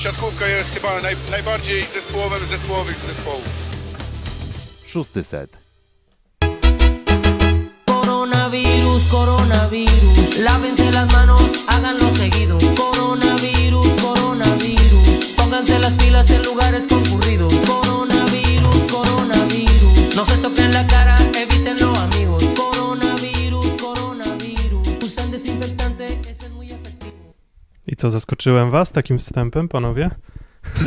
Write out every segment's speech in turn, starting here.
siatkówka jest chyba naj, najbardziej zespołowym zespołowych zespołów. Szósty set. Coronavirus, coronavirus, lávense las manos, háganlo seguido. Coronavirus, coronavirus, pónganse las pilas en lugares concurridos. Coronavirus, coronavirus, no se toquen la cara, I co, zaskoczyłem was takim wstępem, panowie?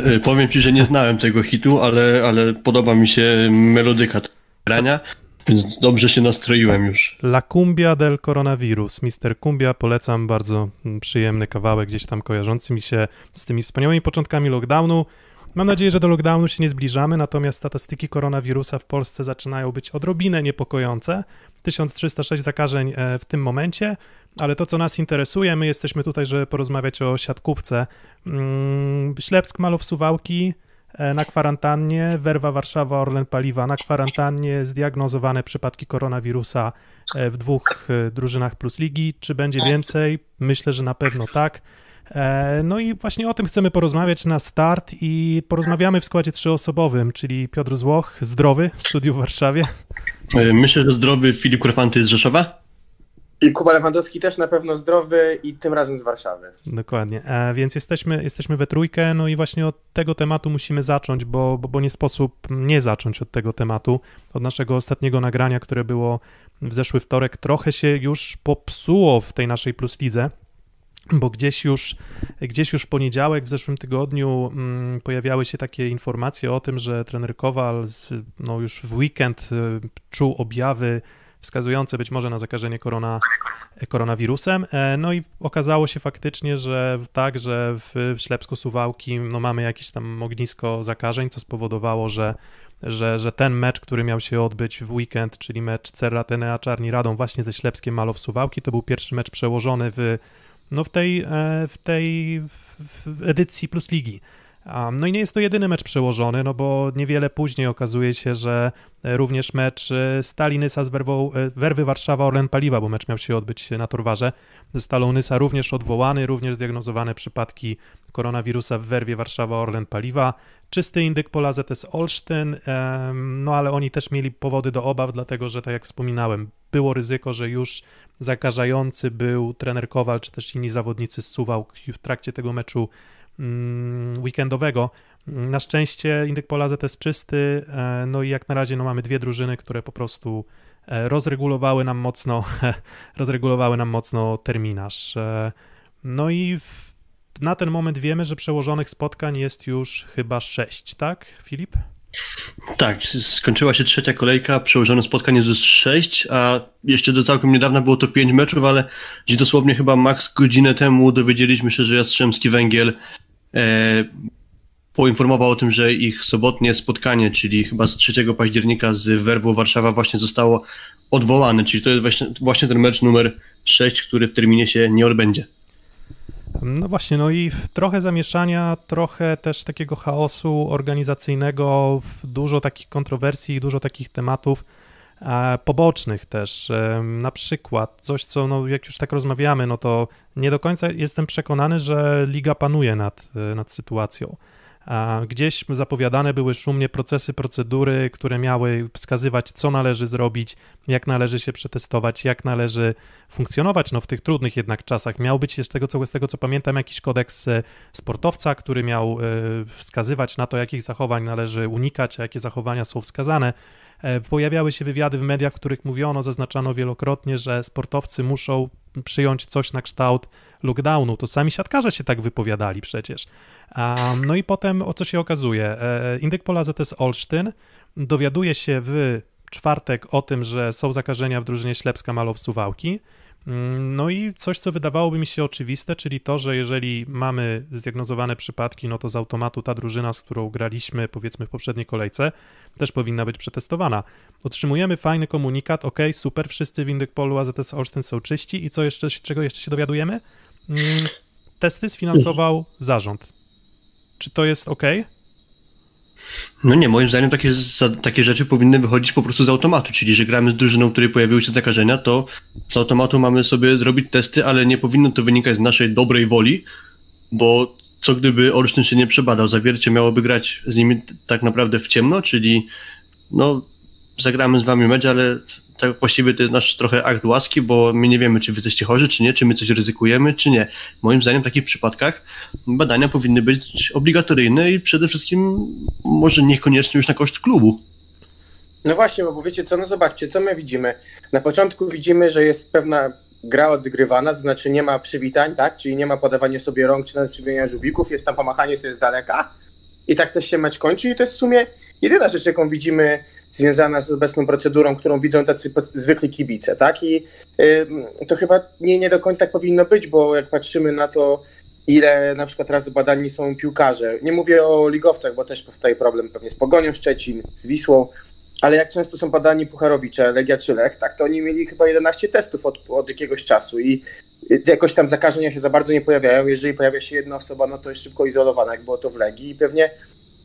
E, Powiem ci, że nie znałem tego hitu, ale, ale podoba mi się melodyka grania, więc dobrze się nastroiłem już. La Cumbia del Coronavirus. Mister Cumbia, polecam, bardzo przyjemny kawałek, gdzieś tam kojarzący mi się z tymi wspaniałymi początkami lockdownu. Mam nadzieję, że do lockdownu się nie zbliżamy, natomiast statystyki koronawirusa w Polsce zaczynają być odrobinę niepokojące. 1306 zakażeń e, w tym momencie, ale to, co nas interesuje, my jesteśmy tutaj, żeby porozmawiać o siatkówce. Mm, Ślepsk, Malow, Suwałki e, na kwarantannie, Werwa, Warszawa, Orlen, Paliwa na kwarantannie, zdiagnozowane przypadki koronawirusa e, w dwóch e, drużynach plus ligi. Czy będzie więcej? Myślę, że na pewno tak. No i właśnie o tym chcemy porozmawiać na start i porozmawiamy w składzie trzyosobowym, czyli Piotr Złoch, zdrowy w studiu w Warszawie. Myślę, że zdrowy Filip Kurfanty z Rzeszowa. I Kuba Lewandowski też na pewno zdrowy i tym razem z Warszawy. Dokładnie, e, więc jesteśmy, jesteśmy we trójkę, no i właśnie od tego tematu musimy zacząć, bo, bo, bo nie sposób nie zacząć od tego tematu, od naszego ostatniego nagrania, które było w zeszły wtorek, trochę się już popsuło w tej naszej Plus Lidze, bo gdzieś już, gdzieś już w poniedziałek, w zeszłym tygodniu mm, pojawiały się takie informacje o tym, że trener Kowal z, no już w weekend y, czuł objawy wskazujące być może na zakażenie korona, koronawirusem. E, No i okazało się faktycznie, że tak, że w Ślepsku Suwałki no mamy jakieś tam ognisko zakażeń, co spowodowało, że że, że ten mecz, który miał się odbyć w weekend, czyli mecz Cerra Tenea Czarni Radą właśnie ze Ślepskiem Malow Suwałki, to był pierwszy mecz przełożony w, no w tej, e, w tej w edycji Plus Ligi. A, No i nie jest to jedyny mecz przełożony, no bo niewiele później okazuje się, że e, również mecz e, Stali Nysa z Werwą, e, Werwy Warszawa Orlen Paliwa, bo mecz miał się odbyć na Torwarze, ze Stalą Nysa również odwołany, również zdiagnozowane przypadki koronawirusa w Werwie Warszawa Orlen Paliwa, czysty indyk pola ZS Olsztyn, em, no ale oni też mieli powody do obaw, dlatego że tak jak wspominałem, było ryzyko, że już zakażający był trener Kowal, czy też inni zawodnicy z Suwałk w trakcie tego meczu weekendowego. Na szczęście indyk pola ZS czysty, e, no i jak na razie no, mamy dwie drużyny, które po prostu e, rozregulowały nam mocno, rozregulowały nam mocno terminarz. E, No i w, na ten moment wiemy, że przełożonych spotkań jest już chyba sześć, tak, Filip? Tak, skończyła się trzecia kolejka, przełożone spotkanie z 6, a jeszcze do całkiem niedawna było to 5 meczów, ale gdzieś dosłownie chyba max godzinę temu dowiedzieliśmy się, że Jastrzębski Węgiel poinformował o tym, że ich sobotnie spotkanie, czyli chyba z 3 października z Werwą Warszawa właśnie zostało odwołane, czyli to jest właśnie, właśnie ten mecz numer 6, który w terminie się nie odbędzie. No właśnie, no i trochę zamieszania, trochę też takiego chaosu organizacyjnego, dużo takich kontrowersji, dużo takich tematów e, pobocznych też. Na przykład coś, co no, jak już tak rozmawiamy, no to nie do końca jestem przekonany, że liga panuje nad, e, nad sytuacją. Gdzieś zapowiadane były szumnie procesy, procedury, które miały wskazywać, co należy zrobić, jak należy się przetestować, jak należy funkcjonować no, w tych trudnych jednak czasach. Miał być, z tego, co, z tego co pamiętam, jakiś kodeks e, sportowca, który miał e, wskazywać na to, jakich zachowań należy unikać, a jakie zachowania są wskazane. E, Pojawiały się wywiady w mediach, w których mówiono, zaznaczano wielokrotnie, że sportowcy muszą przyjąć coś na kształt lockdownu. To sami siatkarze się tak wypowiadali przecież. No i potem o co się okazuje? E, Indyk Pola ZS Olsztyn dowiaduje się w czwartek o tym, że są zakażenia w drużynie Ślepska Malow Suwałki. Mm, No i coś, co wydawałoby mi się oczywiste, czyli to, że jeżeli mamy zdiagnozowane przypadki, no to z automatu ta drużyna, z którą graliśmy powiedzmy w poprzedniej kolejce, też powinna być przetestowana. Otrzymujemy fajny komunikat, ok, super, wszyscy w Indykpolu AZS Olsztyn są czyści i co jeszcze, czego jeszcze się dowiadujemy? Mm, Testy sfinansował zarząd. Czy to jest ok? No nie, moim zdaniem takie, takie rzeczy powinny wychodzić po prostu z automatu, czyli że gramy z drużyną, której pojawiły się zakażenia, to z automatu mamy sobie zrobić testy, ale nie powinno to wynikać z naszej dobrej woli, bo co gdyby Olsztyn się nie przebadał? Zawiercie miałoby grać z nimi tak naprawdę w ciemno, czyli no zagramy z wami mecz, ale tak właściwie to jest nasz trochę akt łaski, bo my nie wiemy, czy wy jesteście chorzy, czy nie, czy my coś ryzykujemy, czy nie. Moim zdaniem w takich przypadkach badania powinny być obligatoryjne i przede wszystkim może niekoniecznie już na koszt klubu. No właśnie, bo wiecie co, no zobaczcie, co my widzimy. Na początku widzimy, że jest pewna gra odgrywana, to znaczy nie ma przywitań, tak? Czyli nie ma podawania sobie rąk czy nawet przywijania żubików, jest tam pomachanie sobie z daleka i tak też się mecz kończy i to jest w sumie jedyna rzecz, jaką widzimy związana z obecną procedurą, którą widzą tacy zwykli kibice, tak? I y, to chyba nie, nie do końca tak powinno być, bo jak patrzymy na to, ile na przykład razy badani są piłkarze, nie mówię o ligowcach, bo też powstaje problem pewnie z Pogonią Szczecin, z Wisłą, ale jak często są badani Pucharowicze, Legia czy Lech, tak, to oni mieli chyba 11 testów od, od jakiegoś czasu i jakoś tam zakażenia się za bardzo nie pojawiają. Jeżeli pojawia się jedna osoba, no to jest szybko izolowana, jak było to w Legii i pewnie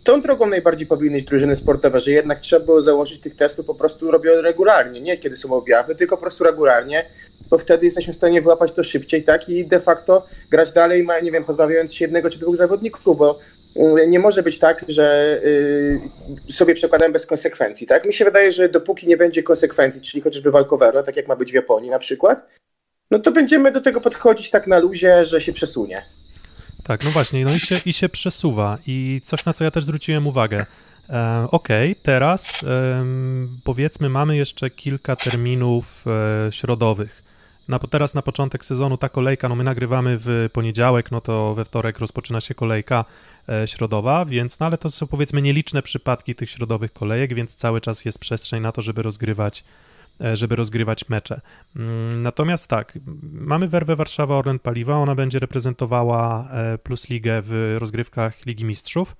tą drogą najbardziej powinny iść drużyny sportowe, że jednak trzeba było założyć tych testów po prostu robią regularnie, nie kiedy są objawy, tylko po prostu regularnie, bo wtedy jesteśmy w stanie wyłapać to szybciej, tak, i de facto grać dalej, nie wiem, pozbawiając się jednego czy dwóch zawodników, bo y, nie może być tak, że y, sobie przekładamy bez konsekwencji, tak? Mi się wydaje, że dopóki nie będzie konsekwencji, czyli chociażby walkowero, tak jak ma być w Japonii na przykład, no to będziemy do tego podchodzić tak na luzie, że się przesunie. Tak, no właśnie, no i się, i się przesuwa. I coś, na co ja też zwróciłem uwagę. E, Okej, okay, teraz e, powiedzmy, mamy jeszcze kilka terminów e, środowych. Na, teraz na początek sezonu ta kolejka, no my nagrywamy w poniedziałek, no to we wtorek rozpoczyna się kolejka e, środowa, więc no ale to są powiedzmy nieliczne przypadki tych środowych kolejek, więc cały czas jest przestrzeń na to, żeby rozgrywać żeby rozgrywać mecze. Mm, natomiast tak, mamy werwę Warszawa Orlen Paliwa, ona będzie reprezentowała e, Plus Ligę w rozgrywkach Ligi Mistrzów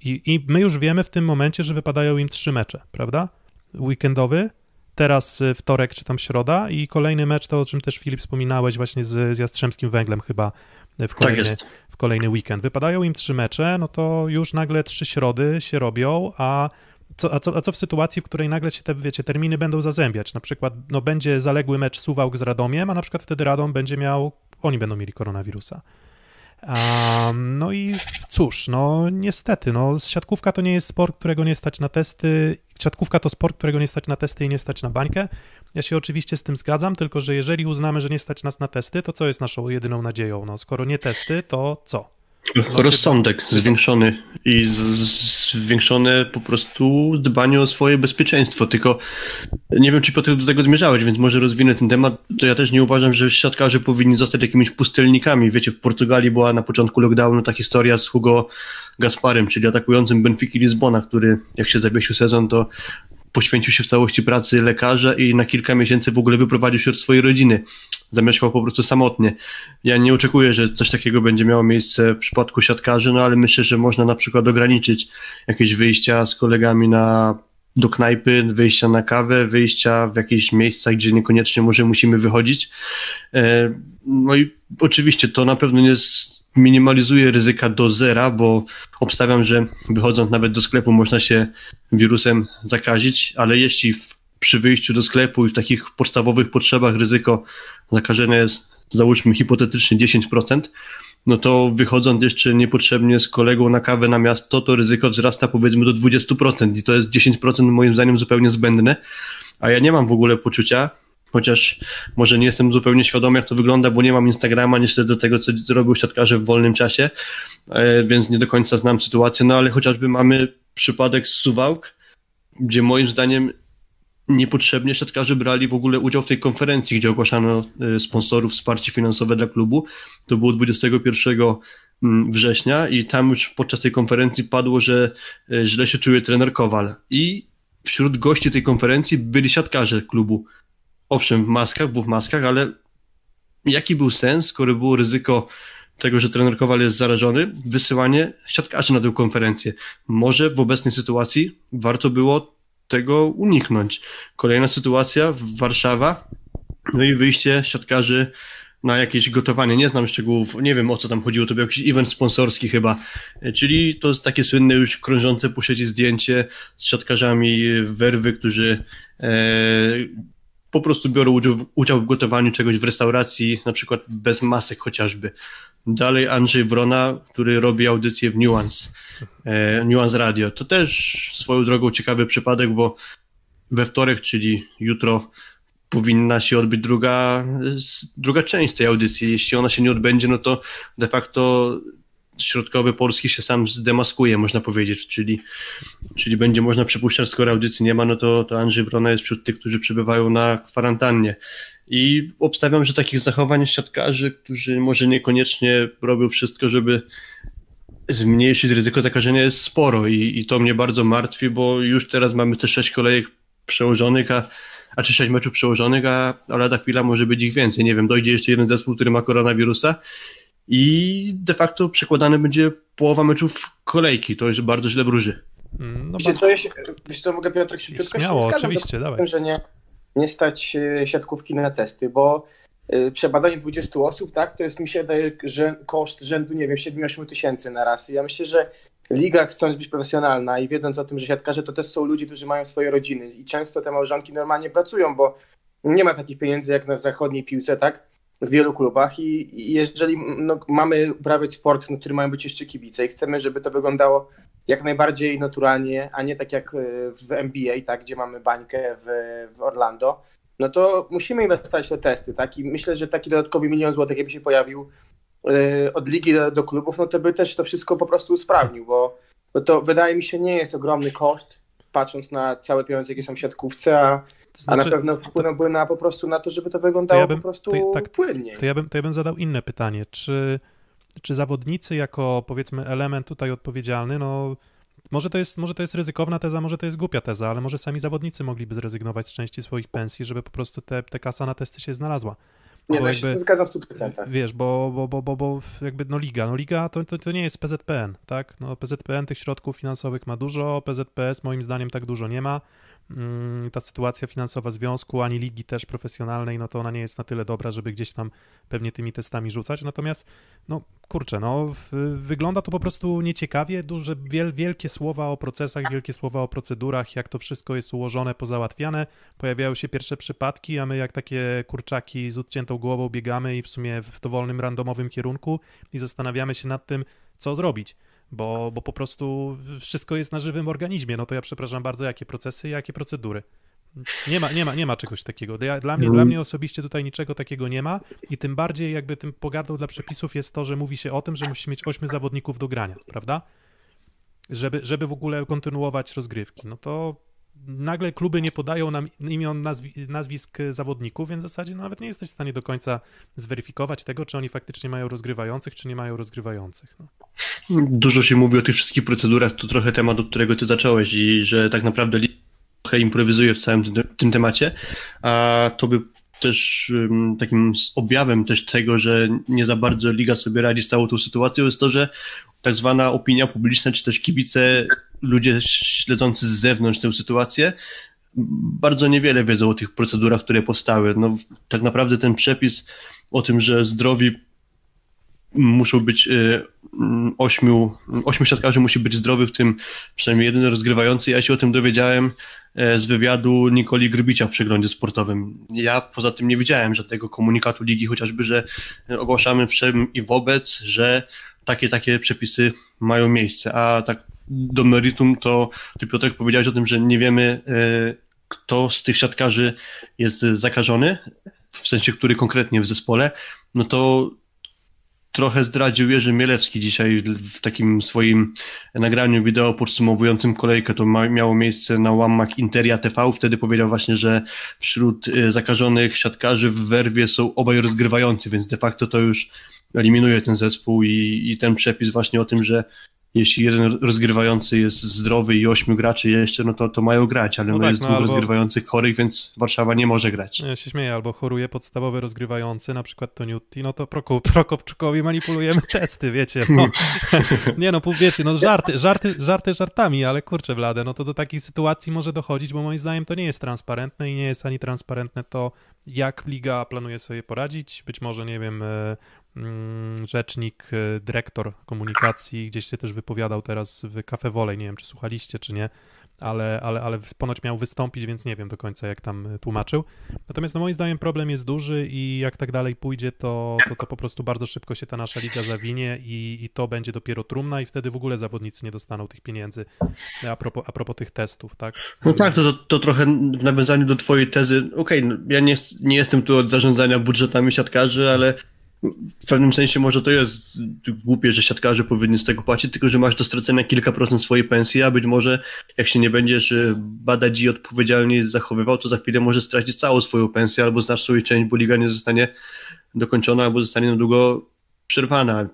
i, i my już wiemy w tym momencie, że wypadają im trzy mecze, prawda? Weekendowy, teraz e, wtorek czy tam środa i kolejny mecz, to o czym też Filip wspominałeś właśnie z, z Jastrzębskim Węglem chyba w tak kolejny, tak w kolejny weekend. Wypadają im trzy mecze, no to już nagle trzy środy się robią, a co, a, co, a co w sytuacji, w której nagle się te, wiecie, terminy będą zazębiać? Na przykład no, będzie zaległy mecz Suwałk z Radomiem, a na przykład wtedy Radom będzie miał, oni będą mieli koronawirusa. Um, no i cóż, no niestety, no siatkówka to nie jest sport, którego nie stać na testy. Siatkówka to sport, którego nie stać na testy i nie stać na bańkę. Ja się oczywiście z tym zgadzam, tylko że jeżeli uznamy, że nie stać nas na testy, to co jest naszą jedyną nadzieją? No skoro nie testy, to co? Rozsądek zwiększony i zwiększone po prostu dbanie o swoje bezpieczeństwo. Tylko nie wiem, czy Piotr do tego zmierzałeś, więc może rozwinę ten temat. To ja też nie uważam, że siatkarze powinni zostać jakimiś pustelnikami. Wiecie, w Portugalii była na początku lockdownu ta historia z Hugo Gasparem, czyli atakującym Benfica Lizbona, który jak się zawiesił sezon, to poświęcił się w całości pracy lekarza i na kilka miesięcy w ogóle wyprowadził się od swojej rodziny zamieszkał po prostu samotnie. Ja nie oczekuję, że coś takiego będzie miało miejsce w przypadku siatkarzy, no ale myślę, że można na przykład ograniczyć jakieś wyjścia z kolegami na do knajpy, wyjścia na kawę, wyjścia w jakieś miejsca, gdzie niekoniecznie może musimy wychodzić. E, no i oczywiście to na pewno nie minimalizuje ryzyka do zera, bo obstawiam, że wychodząc nawet do sklepu można się wirusem zakazić, ale jeśli przy wyjściu do sklepu i w takich podstawowych potrzebach ryzyko zakażenia jest załóżmy hipotetycznie 10%, no to wychodząc jeszcze niepotrzebnie z kolegą na kawę na miasto, to ryzyko wzrasta powiedzmy do 20% i to jest 10% moim zdaniem zupełnie zbędne, a ja nie mam w ogóle poczucia, chociaż może nie jestem zupełnie świadomy jak to wygląda, bo nie mam Instagrama, nie śledzę tego, co robią siatkarze w wolnym czasie, e, więc nie do końca znam sytuację, no ale chociażby mamy przypadek z Suwałk, gdzie moim zdaniem niepotrzebnie siatkarze brali w ogóle udział w tej konferencji, gdzie ogłaszano e, sponsorów wsparcie finansowe dla klubu. To było 21 mm, września i tam już podczas tej konferencji padło, że e, źle się czuje trener Kowal. I wśród gości tej konferencji byli siatkarze klubu. Owszem, w maskach, bo w maskach, ale jaki był sens, skoro było ryzyko tego, że trener Kowal jest zarażony, wysyłanie siatkarzy na tę konferencję? Może w obecnej sytuacji warto było tego uniknąć. Kolejna sytuacja, Warszawa, no i wyjście siatkarzy na jakieś gotowanie. Nie znam szczegółów, nie wiem o co tam chodziło, to był jakiś event sponsorski chyba. Czyli to jest takie słynne już krążące po sieci zdjęcie z siatkarzami werwy, którzy e, po prostu biorą udział w, udział w gotowaniu czegoś w restauracji, na przykład bez masek chociażby. Dalej Andrzej Wrona, który robi audycję w Nuance, e, Nuance Radio. To też swoją drogą ciekawy przypadek, bo we wtorek, czyli jutro, powinna się odbyć druga, druga część tej audycji. Jeśli ona się nie odbędzie, no to de facto środkowy Polski się sam zdemaskuje, można powiedzieć, czyli, czyli będzie można przypuszczać, skoro audycji nie ma, no to, to Andrzej Wrona jest wśród tych, którzy przebywają na kwarantannie. I obstawiam, że takich zachowań siatkarzy, którzy może niekoniecznie robią wszystko, żeby zmniejszyć ryzyko zakażenia jest sporo i, i to mnie bardzo martwi, bo już teraz mamy te sześć kolejek przełożonych, a, a czy sześć meczów przełożonych, a, a lada chwila może być ich więcej. Nie wiem, dojdzie jeszcze jeden zespół, który ma koronawirusa i de facto przekładane będzie połowa meczów kolejki. To już bardzo źle wróży. Mm, no, wiesz, co, ja się, wiesz co, mogę Piotrek szybciutko Śmiało, się oczywiście, dawaj. że nie, nie stać e, siatkówki na testy, bo y, przebadanie 20 osób, tak, to jest mi się wydaje, że koszt rzędu, nie wiem, 7-8 tysięcy na raz. I ja myślę, że liga chcąc być profesjonalna i wiedząc o tym, że siatkarze to też są ludzie, którzy mają swoje rodziny i często te małżonki normalnie pracują, bo nie ma takich pieniędzy jak na zachodniej piłce, tak, w wielu klubach i, i jeżeli no, mamy uprawiać sport, no, który mają być jeszcze kibice i chcemy, żeby to wyglądało jak najbardziej naturalnie, a nie tak jak e, w NBA, tak, gdzie mamy bańkę w, w Orlando, no to musimy inwestować w te testy, tak? I myślę, że taki dodatkowy milion złotych, jakby się pojawił yy, od ligi do, do, klubów, no to by też to wszystko po prostu usprawnił, bo, bo to wydaje mi się nie jest ogromny koszt, patrząc na całe pieniądze, jakie są w siatkówce, a, to znaczy, a na znaczy, pewno wpłynąłby na po prostu na to, żeby to wyglądało to ja bym, po prostu to, tak, płynnie. To ja, bym, to ja bym zadał inne pytanie, czy, czy zawodnicy jako powiedzmy element tutaj odpowiedzialny, no może to, jest, może to jest ryzykowna teza, może to jest głupia teza, ale może sami zawodnicy mogliby zrezygnować z części swoich pensji, żeby po prostu te, te kasa na testy się znalazła. Nie, no jakby, się zgadzam w 100%. Wiesz, bo, bo, bo, bo, bo jakby no liga, no liga to, to, to nie jest PZPN, tak? No PZPN tych środków finansowych ma dużo, PZPS moim zdaniem tak dużo nie ma. Mm, ta sytuacja finansowa związku, ani ligi też profesjonalnej, no to ona nie jest na tyle dobra, żeby gdzieś tam pewnie tymi testami rzucać. Natomiast, no kurczę, no wygląda to po prostu nieciekawie, duże, wiel, wielkie słowa o procesach, wielkie słowa o procedurach, jak to wszystko jest ułożone, pozałatwiane. Pojawiają się pierwsze przypadki, a my jak takie kurczaki z odciętą głową biegamy i w sumie w dowolnym, randomowym kierunku i zastanawiamy się nad tym, co zrobić bo, bo po prostu wszystko jest na żywym organizmie. No to ja przepraszam bardzo, jakie procesy, jakie procedury. Nie ma, nie ma, nie ma czegoś takiego. Dla mnie, dla mnie osobiście tutaj niczego takiego nie ma i tym bardziej jakby tym pogardą dla przepisów jest to, że mówi się o tym, że musi mieć ośmiu zawodników do grania, prawda? Żeby, żeby w ogóle kontynuować rozgrywki. No to nagle kluby nie podają nam imion, nazwi, nazwisk zawodników, więc w zasadzie no, nawet nie jesteś w stanie do końca zweryfikować tego, czy oni faktycznie mają rozgrywających, czy nie mają rozgrywających. No. Dużo się mówi o tych wszystkich procedurach, to trochę temat, od którego ty zacząłeś i że tak naprawdę trochę improwizuje w całym tym temacie, a to by też takim objawem też tego, że nie za bardzo liga sobie radzi z całą tą sytuacją jest to, że tak zwana opinia publiczna, czy też kibice, ludzie śledzący z zewnątrz tę sytuację, bardzo niewiele wiedzą o tych procedurach, które powstały. No, tak naprawdę ten przepis o tym, że zdrowi muszą być y, ośmiu, ośmiu siatkarzy musi być zdrowych, w tym przynajmniej jeden rozgrywający. Ja się o tym dowiedziałem z wywiadu Nikoli Grybicia w przeglądzie sportowym. Ja poza tym nie widziałem żadnego komunikatu ligi, chociażby, że ogłaszamy wszem i wobec, że takie, takie przepisy mają miejsce. A tak do meritum to ty Piotrek powiedziałeś o tym, że nie wiemy e, kto z tych siatkarzy jest zakażony, w sensie który konkretnie w zespole, no to trochę zdradził Jerzy Mielewski dzisiaj w takim swoim nagraniu wideo podsumowującym kolejkę. To ma, miało miejsce na łamach Interia TV. Wtedy powiedział właśnie, że wśród e, zakażonych siatkarzy w werwie są obaj rozgrywający, więc de facto to już eliminuje ten zespół i, i ten przepis właśnie o tym, że jeśli jeden rozgrywający jest zdrowy i ośmiu graczy jeszcze, no to, to mają grać, ale no, no tak, jest no, dwóch albo... rozgrywających chorych, więc Warszawa nie może grać. Ja się śmieję, albo choruje podstawowy rozgrywający, na przykład Toniutti, no to Proko, Prokopczukowi manipulujemy testy, wiecie, no. nie no, wiecie, no żarty, żarty, żarty żartami, ale kurczę blade, no to do takiej sytuacji może dochodzić, bo moim zdaniem to nie jest transparentne i nie jest ani transparentne to, jak liga planuje sobie poradzić, być może, nie wiem, e, rzecznik, e, dyrektor komunikacji, gdzieś się też wypowiadał teraz w Cafe Volley, nie wiem czy słuchaliście czy nie, ale, ale, ale ponoć miał wystąpić, więc nie wiem do końca, jak tam e, tłumaczył. Natomiast no, moim zdaniem problem jest duży i jak tak dalej pójdzie, to, to, to po prostu bardzo szybko się ta nasza liga zawinie i, i to będzie dopiero trumna i wtedy w ogóle zawodnicy nie dostaną tych pieniędzy a propos, a propos tych testów, tak? No tak, to, to, to trochę w nawiązaniu do twojej tezy, okej, okay, no, ja nie, nie jestem tu od zarządzania budżetami siatkarzy, ale w pewnym sensie może to jest głupie, że siatkarze powinni z tego płacić, tylko że masz do stracenia kilka procent swojej pensji, a być może jak się nie będziesz e, badać i odpowiedzialnie zachowywał, to za chwilę może stracić całą swoją pensję albo znasz swoją część, bo liga nie zostanie dokończona albo zostanie na długo przerwana.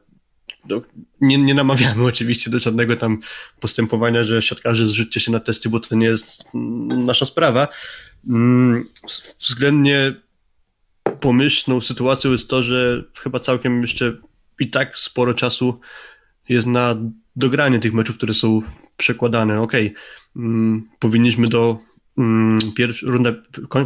Nie, nie namawiamy oczywiście do żadnego tam postępowania, że siatkarze zrzućcie się na testy, bo to nie jest nasza sprawa. Mm, względnie pomyślną sytuacją jest to, że chyba całkiem jeszcze i tak sporo czasu jest na dogranie tych meczów, które są przekładane. Okej, okay. mm, powinniśmy do mm, runda,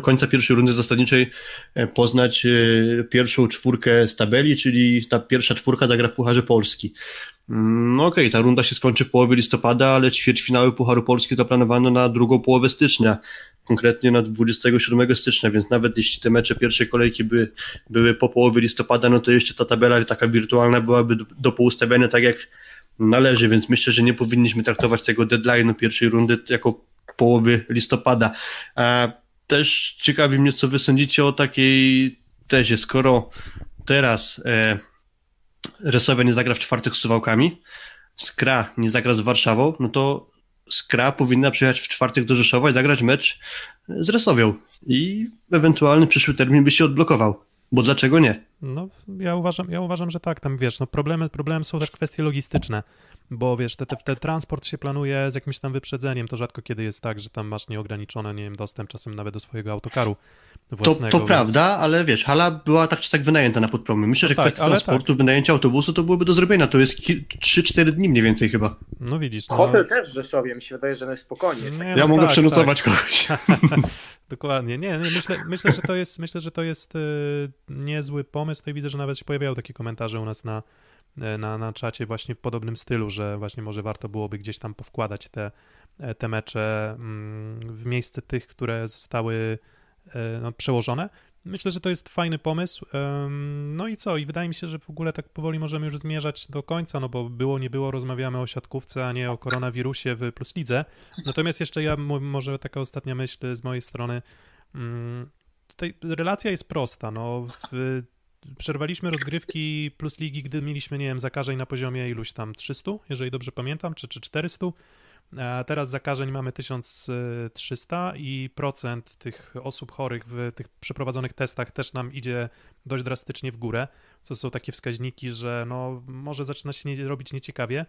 końca pierwszej rundy zasadniczej e, poznać e, pierwszą czwórkę z tabeli, czyli ta pierwsza czwórka zagra w Pucharze Polski. Mm, okej, okay, ta runda się skończy w połowie listopada, ale ćwierćfinały Pucharu Polski zaplanowano na drugą połowę stycznia konkretnie na 27 stycznia, więc nawet jeśli te mecze pierwszej kolejki by, były po połowie listopada, no to jeszcze ta tabela taka wirtualna byłaby do, do poustawiania tak jak należy, więc myślę, że nie powinniśmy traktować tego deadline'u pierwszej rundy jako połowy listopada. A też ciekawi mnie, co wy sądzicie o takiej tezie, skoro teraz e, nie zagra w czwartek z Suwałkami, Skra nie zagra z Warszawą, no to Skra powinna przyjechać w czwartek do Rzeszowa i zagrać mecz z Resowią i ewentualny przyszły termin by się odblokował. Bo dlaczego nie? No, ja uważam, ja uważam, że tak, tam wiesz, no problemy, problemy są też kwestie logistyczne, bo wiesz, te, te, te transport się planuje z jakimś tam wyprzedzeniem, to rzadko kiedy jest tak, że tam masz nieograniczony, nie wiem, dostęp czasem nawet do swojego autokaru własnego. To, to więc... prawda, ale wiesz, hala była tak czy tak wynajęta na podpromy. Myślę, że no kwestia tak, transportu, tak. wynajęcia autobusu to byłoby do zrobienia, to jest 3-4 dni mniej więcej chyba. No widzisz. No... Hotel też w Rzeszowie, mi się wydaje, że no spokojnie. Nie, ja no mogę tak, przenocować tak. kogoś. Dokładnie. Nie, nie, myślę, myślę, że to jest, myślę, że to jest yy, niezły pomysł. Tutaj widzę, że nawet się pojawiały takie komentarze u nas na, e, na, na czacie właśnie w podobnym stylu, że właśnie może warto byłoby gdzieś tam powkładać te, e, te mecze mm, w miejsce tych, które zostały no, przełożone. Myślę, że to jest fajny pomysł. No i co? I wydaje mi się, że w ogóle tak powoli możemy już zmierzać do końca, no bo było, nie było, rozmawiamy o siatkówce, a nie o koronawirusie w Plus Lidze. Natomiast jeszcze ja, może taka ostatnia myśl z mojej strony. Mm, tutaj relacja jest prosta. No, w, przerwaliśmy rozgrywki Plus Ligi, gdy mieliśmy, nie wiem, zakażeń na poziomie iluś tam 300, jeżeli dobrze pamiętam, czy, czy 400. Teraz zakażeń mamy 1300 i procent tych osób chorych w tych przeprowadzonych testach też nam idzie dość drastycznie w górę, co są takie wskaźniki, że no, może zaczyna się nie, robić nieciekawie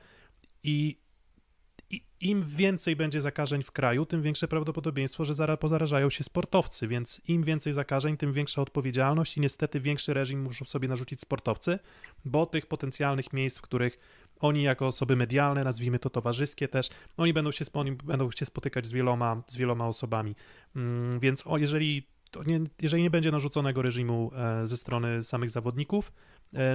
i im więcej będzie zakażeń w kraju, tym większe prawdopodobieństwo, że zara, pozarażają się sportowcy, więc im więcej zakażeń, tym większa odpowiedzialność i niestety większy reżim muszą sobie narzucić sportowcy, bo tych potencjalnych miejsc, w których oni jako osoby medialne, nazwijmy to towarzyskie też, oni będą się, oni będą się spotykać z wieloma, z wieloma osobami. Mm, więc jeżeli, nie, jeżeli nie będzie narzuconego reżimu e, ze strony samych zawodników,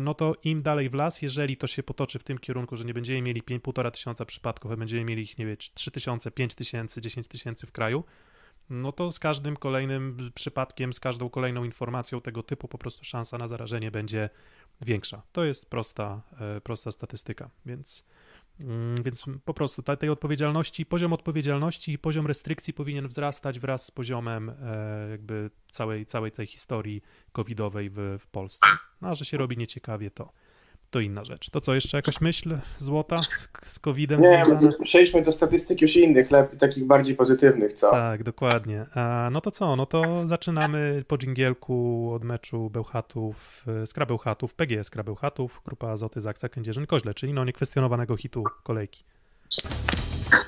no to im dalej w las, jeżeli to się potoczy w tym kierunku, że nie będziemy mieli 1,5 tysiąca przypadków, a będziemy mieli ich, nie wiem, 3 tysiące, 5 tysięcy, 10 tysięcy w kraju, no to z każdym kolejnym przypadkiem, z każdą kolejną informacją tego typu po prostu szansa na zarażenie będzie większa. To jest prosta, e, prosta statystyka, więc, więc po prostu tej odpowiedzialności, poziom odpowiedzialności i poziom restrykcji powinien wzrastać wraz z poziomem e, jakby całej, całej tej historii covidowej w, w Polsce. No, a że się robi nieciekawie, to to inna rzecz. To co, jeszcze jakaś myśl złota z, z COVID-em Nie, związana? przejdźmy do statystyk już innych, takich bardziej pozytywnych, co? Tak, dokładnie. A, no to co, no to zaczynamy po dżingielku od meczu Bełchatów, Skra Bełchatów, PGS Skra Bełchatów, grupa Azoty Zaksa Kędzierzyn-Koźle, czyli no niekwestionowanego hitu kolejki.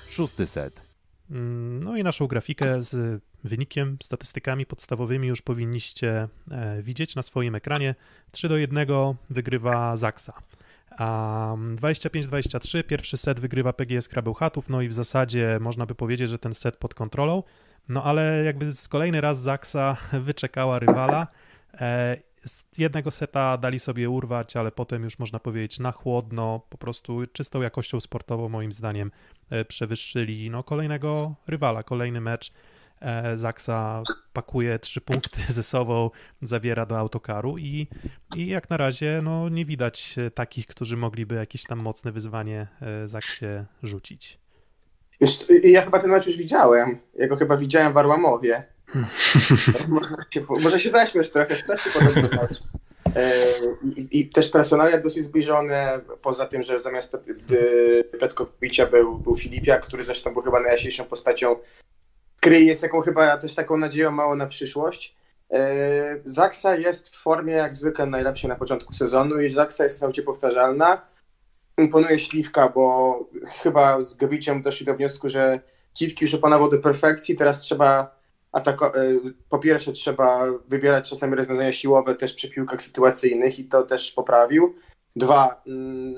Szósty set. Mm, no i naszą grafikę z wynikiem, statystykami podstawowymi już powinniście e, widzieć na swoim ekranie. 3 do 1 wygrywa Zaksa. A 25-23 pierwszy set wygrywa PGS Krabełchatów, no i w zasadzie można by powiedzieć, że ten set pod kontrolą, no ale jakby z kolejny raz Zaksa wyczekała rywala. Z jednego seta dali sobie urwać, ale potem już można powiedzieć na chłodno, po prostu czystą jakością sportową moim zdaniem e, przewyższyli no, kolejnego rywala, kolejny mecz. E, Zaksa pakuje trzy punkty ze sobą, zawiera do autokaru i, i jak na razie no, nie widać e, takich, którzy mogliby jakieś tam mocne wyzwanie Zaksie rzucić. Ja chyba ten mecz już widziałem. Ja go chyba widziałem w Arłamowie. Może, się, może się zaśmiesz trochę, strasznie podobny mecz. I, I, też personalia dosyć zbliżone, poza tym, że zamiast Pet, Petkowicza był, był Filipiak, który zresztą był chyba najjaśniejszą postacią gry jest jaką chyba też taką nadzieją mało na przyszłość. Zaksa jest w formie jak zwykle najlepszej na początku sezonu i Zaksa jest całkowicie powtarzalna. Imponuje Śliwka, bo chyba z Gabiciem doszli do wniosku, że Kitki już opanował do perfekcji, teraz trzeba atako- po pierwsze trzeba wybierać czasami rozwiązania siłowe też przy piłkach sytuacyjnych i to też poprawił. Dwa,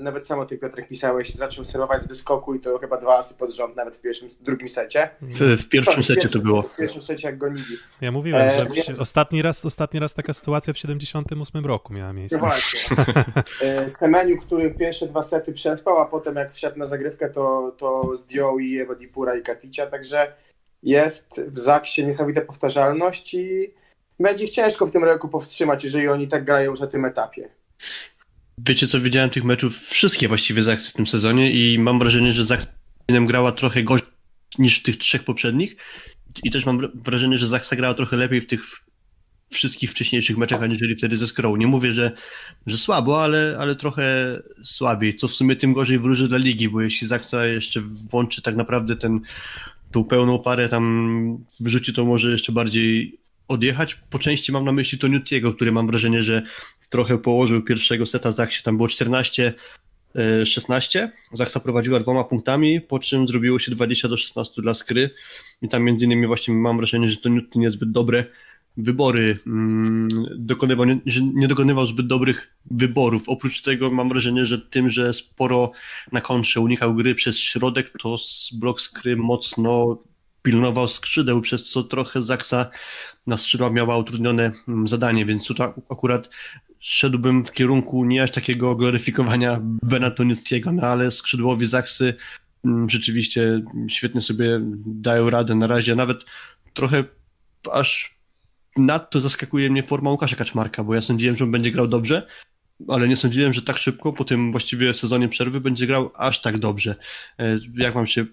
nawet sam o tym Piotrek pisałeś, zaczął serwować z wyskoku i to chyba dwa asy pod rząd, nawet w pierwszym, drugim secie. W, w pierwszym secie pierwszym, to było. W pierwszym secie jak gonili. Ja mówiłem, E, że w, więc- ostatni, raz, ostatni raz taka sytuacja w 78 roku miała miejsce. No właśnie. E, Semeniu, który pierwsze dwa sety przetrwał, a potem jak wsiadł na zagrywkę, to, to zdjął i Ewa Dipura i Katicia, także jest w Zaksie niesamowita powtarzalność i będzie ich ciężko w tym roku powstrzymać, jeżeli oni tak grają już na tym etapie. Wiecie co, widziałem tych meczów, wszystkie właściwie Zachsy w tym sezonie i mam wrażenie, że Zachsa grała trochę gorzej niż w tych trzech poprzednich i też mam wrażenie, że Zachsa grała trochę lepiej w tych wszystkich wcześniejszych meczach, aniżeli wtedy ze Skrą. Nie mówię, że, że słabo, ale, ale trochę słabiej, co w sumie tym gorzej wróży dla ligi, bo jeśli Zachsa jeszcze włączy tak naprawdę ten, tą pełną parę, tam wyrzuci, to może jeszcze bardziej odjechać. Po części mam na myśli to Newtiego, który mam wrażenie, że trochę położył pierwszego seta Zachsie, tam było 14 e, 16. Zachsa prowadziła dwoma punktami, po czym zrobiło się 20 do 16 dla Skry i tam między innymi właśnie mam wrażenie, że to Newton niezbyt dobre wybory mm, dokonywał, nie, nie dokonywał zbyt dobrych wyborów. Oprócz tego mam wrażenie, że tym, że sporo na kontrze unikał gry przez środek, to z blok Skry mocno pilnował skrzydeł, przez co trochę Zaksa na skrzydła miała utrudnione mm, zadanie, więc tutaj akurat szedłbym w kierunku nie aż takiego gloryfikowania Benatoniutiego, no ale skrzydłowi Zaksy mm, rzeczywiście świetnie sobie dają radę na razie, nawet trochę aż nadto zaskakuje mnie forma Łukasza Kaczmarka, bo ja sądziłem, że on będzie grał dobrze, ale nie sądziłem, że tak szybko po tym właściwie sezonie przerwy będzie grał aż tak dobrze. E, Jak wam się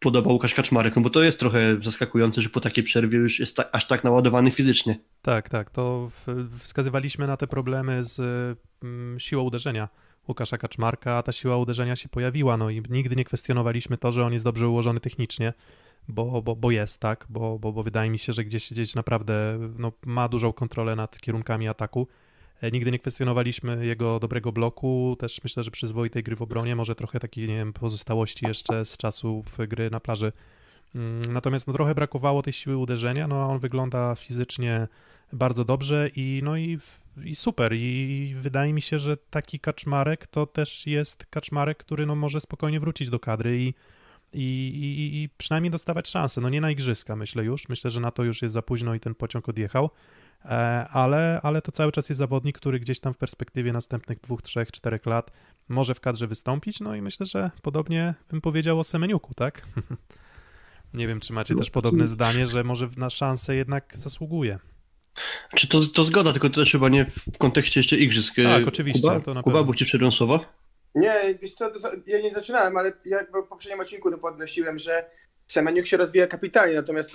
podoba Łukasz Kaczmarek? No bo to jest trochę zaskakujące, że po takiej przerwie już jest tak, aż tak naładowany fizycznie. Tak, tak. To wskazywaliśmy na te problemy z mm, siłą uderzenia Łukasza Kaczmarka, a ta siła uderzenia się pojawiła. No i nigdy nie kwestionowaliśmy to, że on jest dobrze ułożony technicznie, bo, bo, bo jest, tak, bo, bo, bo wydaje mi się, że gdzieś, gdzieś naprawdę no, ma dużą kontrolę nad kierunkami ataku. E, Nigdy nie kwestionowaliśmy jego dobrego bloku, też myślę, że przyzwoitej gry w obronie, może trochę takiej, nie wiem, pozostałości jeszcze z czasów gry na plaży. Mm, Natomiast no, trochę brakowało tej siły uderzenia, no a on wygląda fizycznie bardzo dobrze i no i, i super i wydaje mi się, że taki kaczmarek to też jest kaczmarek, który no może spokojnie wrócić do kadry i, i, i, i przynajmniej dostawać szansę, no nie na igrzyska myślę już, myślę, że na to już jest za późno i ten pociąg odjechał, E, ale, ale to cały czas jest zawodnik, który gdzieś tam w perspektywie następnych dwóch, trzech, czterech lat może w kadrze wystąpić, no i myślę, że podobnie bym powiedział o Semeniuku, tak? Nie wiem, czy macie też podobne zdanie, że może na szansę jednak zasługuje. Czy to, to zgoda, tylko to też chyba nie w kontekście jeszcze igrzysk. Tak, oczywiście, Kuba, to na Kuba bo ci przerwę słowo? Nie, wiesz co, ja nie zaczynałem, ale ja w poprzednim odcinku to podnosiłem, że Semeniuk się rozwija kapitalnie, natomiast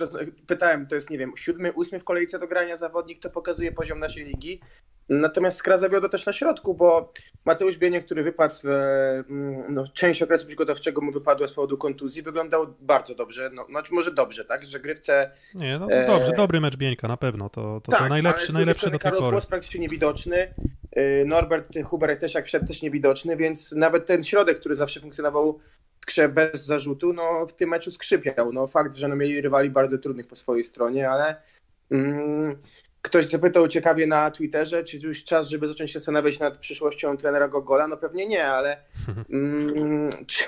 pytałem, to jest, nie wiem, siódmy, ósmy w kolejce do grania zawodnik, to pokazuje poziom naszej ligi. Natomiast Skra zawiodła też na środku, bo Mateusz Bieniek, który wypadł, mm, no, część okresu przygotowczego mu wypadła z powodu kontuzji, wyglądał bardzo dobrze, no, znaczy może dobrze, tak, że grywce Nie, no E, dobrze, dobry mecz Bieńka, na pewno, to, to, to Tak, ale najlepszy, najlepszy do tej Karol pory. Głos praktycznie niewidoczny. Yy, Norbert Huber też jak wszedł też niewidoczny, więc nawet ten środek, który zawsze funkcjonował grze bez zarzutu, no w tym meczu skrzypiał. No fakt, że no, mieli rywali bardzo trudnych po swojej stronie, ale mm, ktoś zapytał ciekawie na Twitterze, czy już czas, żeby zacząć się zastanawiać nad przyszłością trenera Gogola? No pewnie nie, ale mm, czy,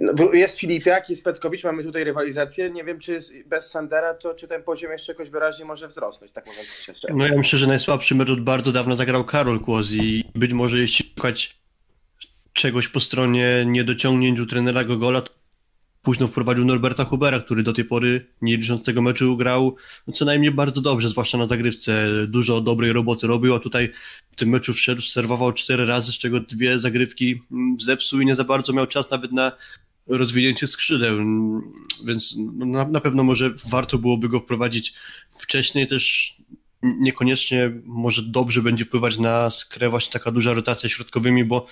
No, jest Filipiak, jest Petkowicz, mamy tutaj rywalizację. Nie wiem, czy bez Sandera, to czy ten poziom jeszcze jakoś wyraźnie może wzrosnąć, tak mówiąc szczerze. No ja myślę, że najsłabszy mecz od bardzo dawna zagrał Karol Kłos i być może jeśli szukać czegoś po stronie niedociągnięć u trenera Gogola, późno wprowadził Norberta Hubera, który do tej pory, nie licząc tego meczu, grał co najmniej bardzo dobrze, zwłaszcza na zagrywce. Dużo dobrej roboty robił, a tutaj w tym meczu wszedł, serwował cztery razy, z czego dwie zagrywki zepsuł i nie za bardzo miał czas nawet na rozwinięcie skrzydeł, więc no, na, na pewno może warto byłoby go wprowadzić wcześniej też niekoniecznie może dobrze będzie wpływać na skrę właśnie taka duża rotacja środkowymi, bo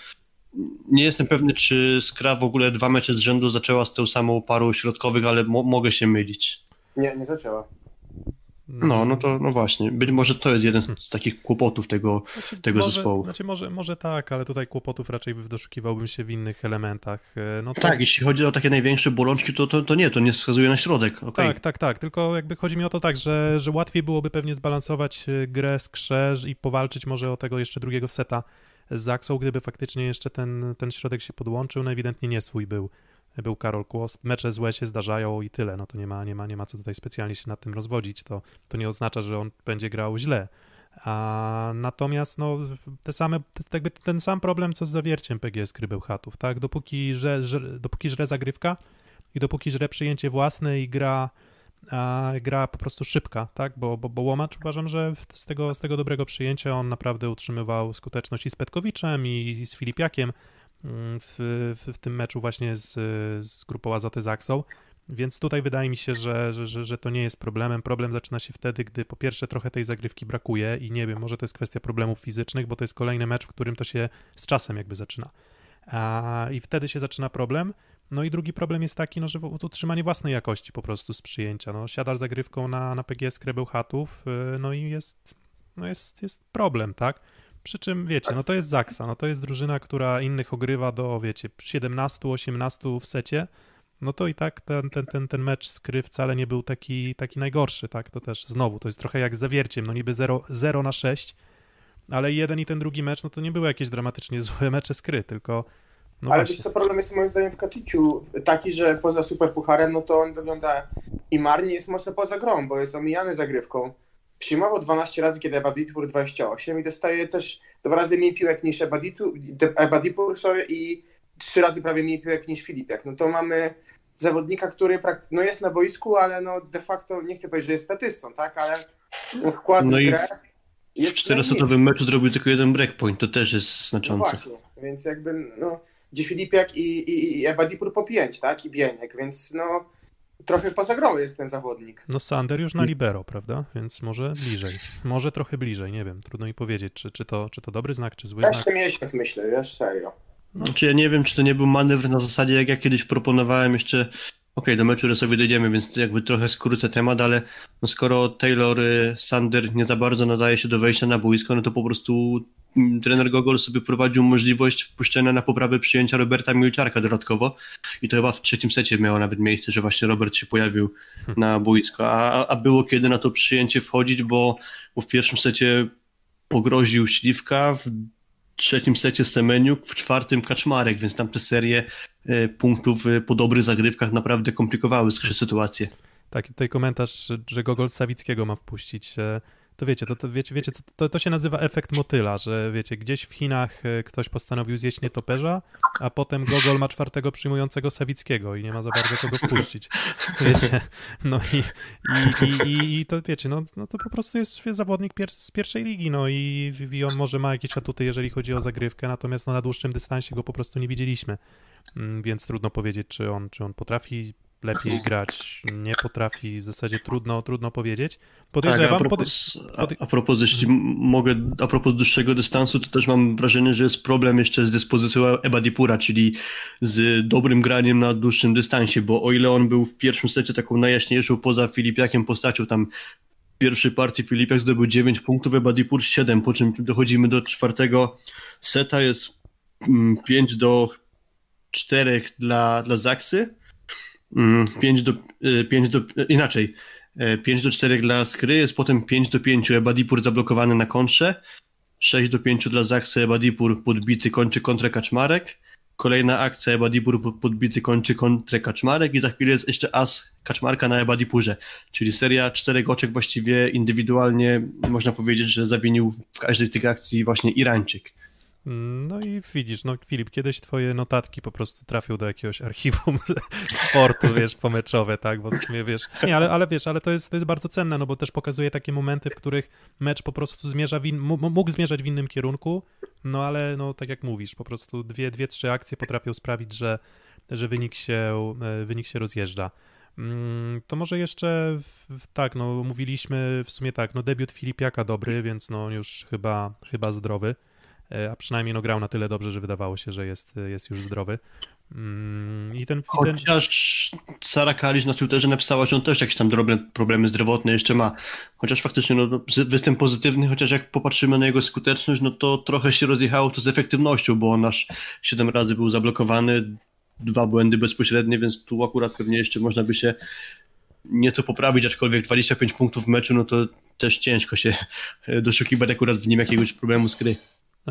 nie jestem pewny, czy Skra w ogóle dwa mecze z rzędu zaczęła z tą samą parą środkowych, ale mo mogę się mylić. Nie, nie zaczęła. No, no to no właśnie. Być może to jest jeden z takich kłopotów tego, znaczy, tego może, zespołu. Znaczy może, może tak, ale tutaj kłopotów raczej doszukiwałbym się w innych elementach. E, no to... Tak, jeśli chodzi o takie największe bolączki, to, to, to nie, to nie wskazuje na środek. Okay. Tak, tak, tak. Tylko jakby chodzi mi o to tak, że, że łatwiej byłoby pewnie zbalansować e, grę z krzeż i powalczyć może o tego jeszcze drugiego seta z Zaksą, gdyby faktycznie jeszcze ten, ten środek się podłączył. No ewidentnie nie swój był był Karol Kłost. Mecze złe się zdarzają i tyle. No to nie ma, nie ma, nie ma co tutaj specjalnie się nad tym rozwodzić. To, to nie oznacza, że on będzie grał źle. A natomiast no, te same, jakby ten sam problem, co z zawierciem PGS Krybełchatów, tak? Dopóki żre, żre, dopóki zagrywka i dopóki żre przyjęcie własne i gra, a, gra po prostu szybka, tak? Bo, bo, bo Łomacz uważam, że z tego, z tego dobrego przyjęcia on naprawdę utrzymywał skuteczność i z Petkowiczem i, i z Filipiakiem, Mm, w, w, w tym meczu właśnie z, z grupą Azoty Zaksą. Więc tutaj wydaje mi się, że, że, że, że, to nie jest problemem. Problem zaczyna się wtedy, gdy po pierwsze trochę tej zagrywki brakuje i nie wiem, może to jest kwestia problemów fizycznych, bo to jest kolejny mecz, w którym to się z czasem jakby zaczyna. A, I wtedy się zaczyna problem. No i drugi problem jest taki, no, że utrzymanie własnej jakości po prostu z przyjęcia. No, siadasz zagrywką na, na PGS Krebełchatów, y, no i jest, no jest, jest problem, tak? Przy czym, wiecie, no to jest Zaksa, no to jest drużyna, która innych ogrywa do, wiecie, 17-18 w secie, no to i tak ten, ten, ten, ten mecz z Kry wcale nie był taki, taki najgorszy, tak, to też znowu, to jest trochę jak zawierciem, no niby 0, 0 na 6, ale jeden i ten drugi mecz, no to nie były jakieś dramatycznie złe mecze z Kry, tylko no ale wiesz co, problem jest moim zdaniem w Katiciu taki, że poza superpucharem, no to on wygląda i marnie jest mocno poza grą, bo jest omijany zagrywką przyjmował 12 razy, kiedy Ebadipur 28 i dostaje też dwa razy mniej piłek niż Ebadipur sorry, i trzy razy prawie mniej piłek niż Filipiak. No to mamy zawodnika, który no jest na boisku, ale no de facto, nie chcę powiedzieć, że jest statystą, tak, ale no wkład no w grę W czterosetowym meczu zrobił tylko jeden breakpoint, to też jest znaczące. No właśnie, więc jakby, no, gdzie Filipiak i, i, i Ebadipur po pięć, tak, i Bieniek, więc no trochę poza grą jest ten zawodnik. No Sander już na libero, prawda? Więc może bliżej. Może trochę bliżej, nie wiem. Trudno mi powiedzieć, czy, czy, to, czy to dobry znak, czy zły Jeszcze znak. Jeszcze miesiąc myślę, wiesz, serio. No. Znaczy ja nie wiem, czy to nie był manewr na zasadzie, jak ja kiedyś proponowałem jeszcze, okej, okay, do meczu sobie dojdziemy, więc jakby trochę skrócę temat, ale no skoro Taylor y, Sander nie za bardzo nadaje się do wejścia na boisko, no to po prostu trener Gogol sobie prowadził możliwość wpuszczenia na poprawę przyjęcia Roberta Milczarka dodatkowo i to chyba w trzecim secie miało nawet miejsce, że właśnie Robert się pojawił na boisko, a, a było kiedy na to przyjęcie wchodzić, bo, w pierwszym secie pogroził Śliwka, w trzecim secie Semeniuk, w czwartym Kaczmarek, więc tam te serie e, punktów e, po dobrych zagrywkach naprawdę komplikowały sytuację. Tak, tutaj komentarz, że Gogol Sawickiego ma wpuścić. To wiecie, to, to wiecie, wiecie to, to się nazywa efekt motyla, że wiecie, gdzieś w Chinach e, ktoś postanowił zjeść nietoperza, a potem Gogol ma czwartego przyjmującego Sawickiego i nie ma za bardzo kogo wpuścić. Wiecie, no i, i, i, i to wiecie, no, no to po prostu jest zawodnik pier z pierwszej ligi, no i, i on może ma jakieś atuty, jeżeli chodzi o zagrywkę, natomiast no, na dłuższym dystansie go po prostu nie widzieliśmy, mm, więc trudno powiedzieć, czy on, czy on potrafi lepiej grać, nie potrafi, w zasadzie trudno, trudno powiedzieć. Podejrzewam... Tak, a, propos, a, a propos, jeśli mogę, a propos dłuższego dystansu, to też mam wrażenie, że jest problem jeszcze z dyspozycją Ebadipura, czyli z dobrym graniem na dłuższym dystansie, bo o ile on był w pierwszym secie taką najjaśniejszą poza Filipiakiem postacią, tam w pierwszej partii Filipiak zdobył 9 punktów, Ebadipur 7, po czym dochodzimy do czwartego seta, jest 5 mm, do 4 dla, dla Zaksy, 5 mm, do, 5 y, do, inaczej, 5 y, do 4 dla Skry, jest potem 5 do 5 Ebadipur zablokowany na kontrze, 6 do 5 dla Zaksy, Ebadipur podbity, kończy kontrę Kaczmarek, kolejna akcja Ebadipur podbity kończy kontrę Kaczmarek i za chwilę jest jeszcze as Kaczmarka na Ebadipurze, czyli seria czterech oczek właściwie indywidualnie można powiedzieć, że zawinił w każdej z tych akcji właśnie Irańczyk. No i widzisz, no Filip, kiedyś twoje notatki po prostu trafią do jakiegoś archiwum sportu, wiesz, pomeczowe, tak, bo w sumie, wiesz, nie, ale, ale wiesz, ale to jest, to jest bardzo cenne, no bo też pokazuje takie momenty, w których mecz po prostu zmierza, w in, mógł zmierzać w innym kierunku, no ale, no tak jak mówisz, po prostu dwie, dwie trzy akcje potrafią sprawić, że, że wynik, się, e, wynik się rozjeżdża. Mm, to może jeszcze tak, no mówiliśmy w sumie tak, no debiut Filipiaka dobry, więc no już chyba, chyba zdrowy. E, a przynajmniej no, grał na tyle dobrze, że wydawało się, że jest, jest już zdrowy. Mm, I ten, Chociaż ten... Sara Kalisz na Twitterze napisała, że on też jakieś tam drobne problemy zdrowotne jeszcze ma. Chociaż faktycznie no, no występ pozytywny, chociaż jak popatrzymy na jego skuteczność, no to trochę się rozjechało to z efektywnością, bo on aż 7 razy był zablokowany, dwa błędy bezpośrednie, więc tu akurat pewnie jeszcze można by się nieco poprawić, aczkolwiek 25 punktów w meczu, no to też ciężko się doszukiwać akurat w nim jakiegoś problemu z gry.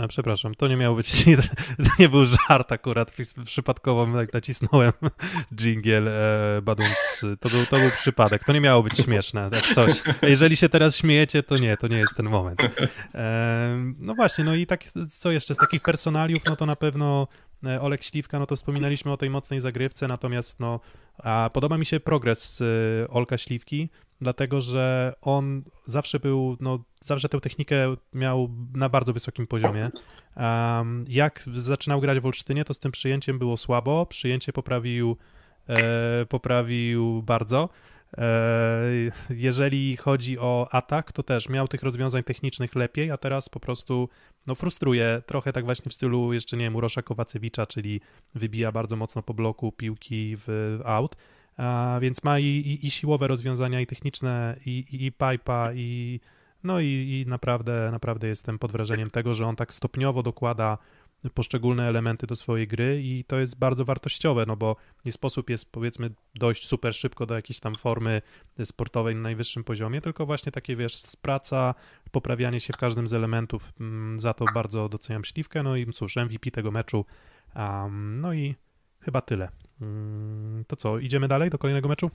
A, przepraszam, to nie miało być, to nie był żart akurat, przypadkowo tak nacisnąłem jingle e, badunc, to był, to był przypadek, to nie miało być śmieszne, tak coś. Jeżeli się teraz śmiejecie, to nie, to nie jest ten moment. E, no właśnie, no i tak, co jeszcze, z takich personaliów, no to na pewno e, Olek Śliwka, no to wspominaliśmy o tej mocnej zagrywce, natomiast no, a podoba mi się progres e, Olka Śliwki, dlatego że on zawsze był, no, zawsze tę technikę miał na bardzo wysokim poziomie. Um, jak zaczynał grać w Olsztynie, to z tym przyjęciem było słabo, przyjęcie poprawił, e, poprawił bardzo. E, jeżeli chodzi o atak, to też miał tych rozwiązań technicznych lepiej, a teraz po prostu no, frustruje trochę tak właśnie w stylu jeszcze nie wiem, Urosza Kowacewicza, czyli wybija bardzo mocno po bloku piłki w out więc ma i, i, i, siłowe rozwiązania, i techniczne, i, i, i pipa, i no i, i naprawdę, naprawdę jestem pod wrażeniem tego, że on tak stopniowo dokłada poszczególne elementy do swojej gry i to jest bardzo wartościowe, no bo nie sposób jest powiedzmy dojść super szybko do jakiejś tam formy sportowej na najwyższym poziomie, tylko właśnie takie wiesz, praca, poprawianie się w każdym z elementów, mm, za to bardzo doceniam Śliwkę, no i cóż, MVP tego meczu, um, no i chyba tyle. Mm, to co, idziemy dalej do kolejnego meczu?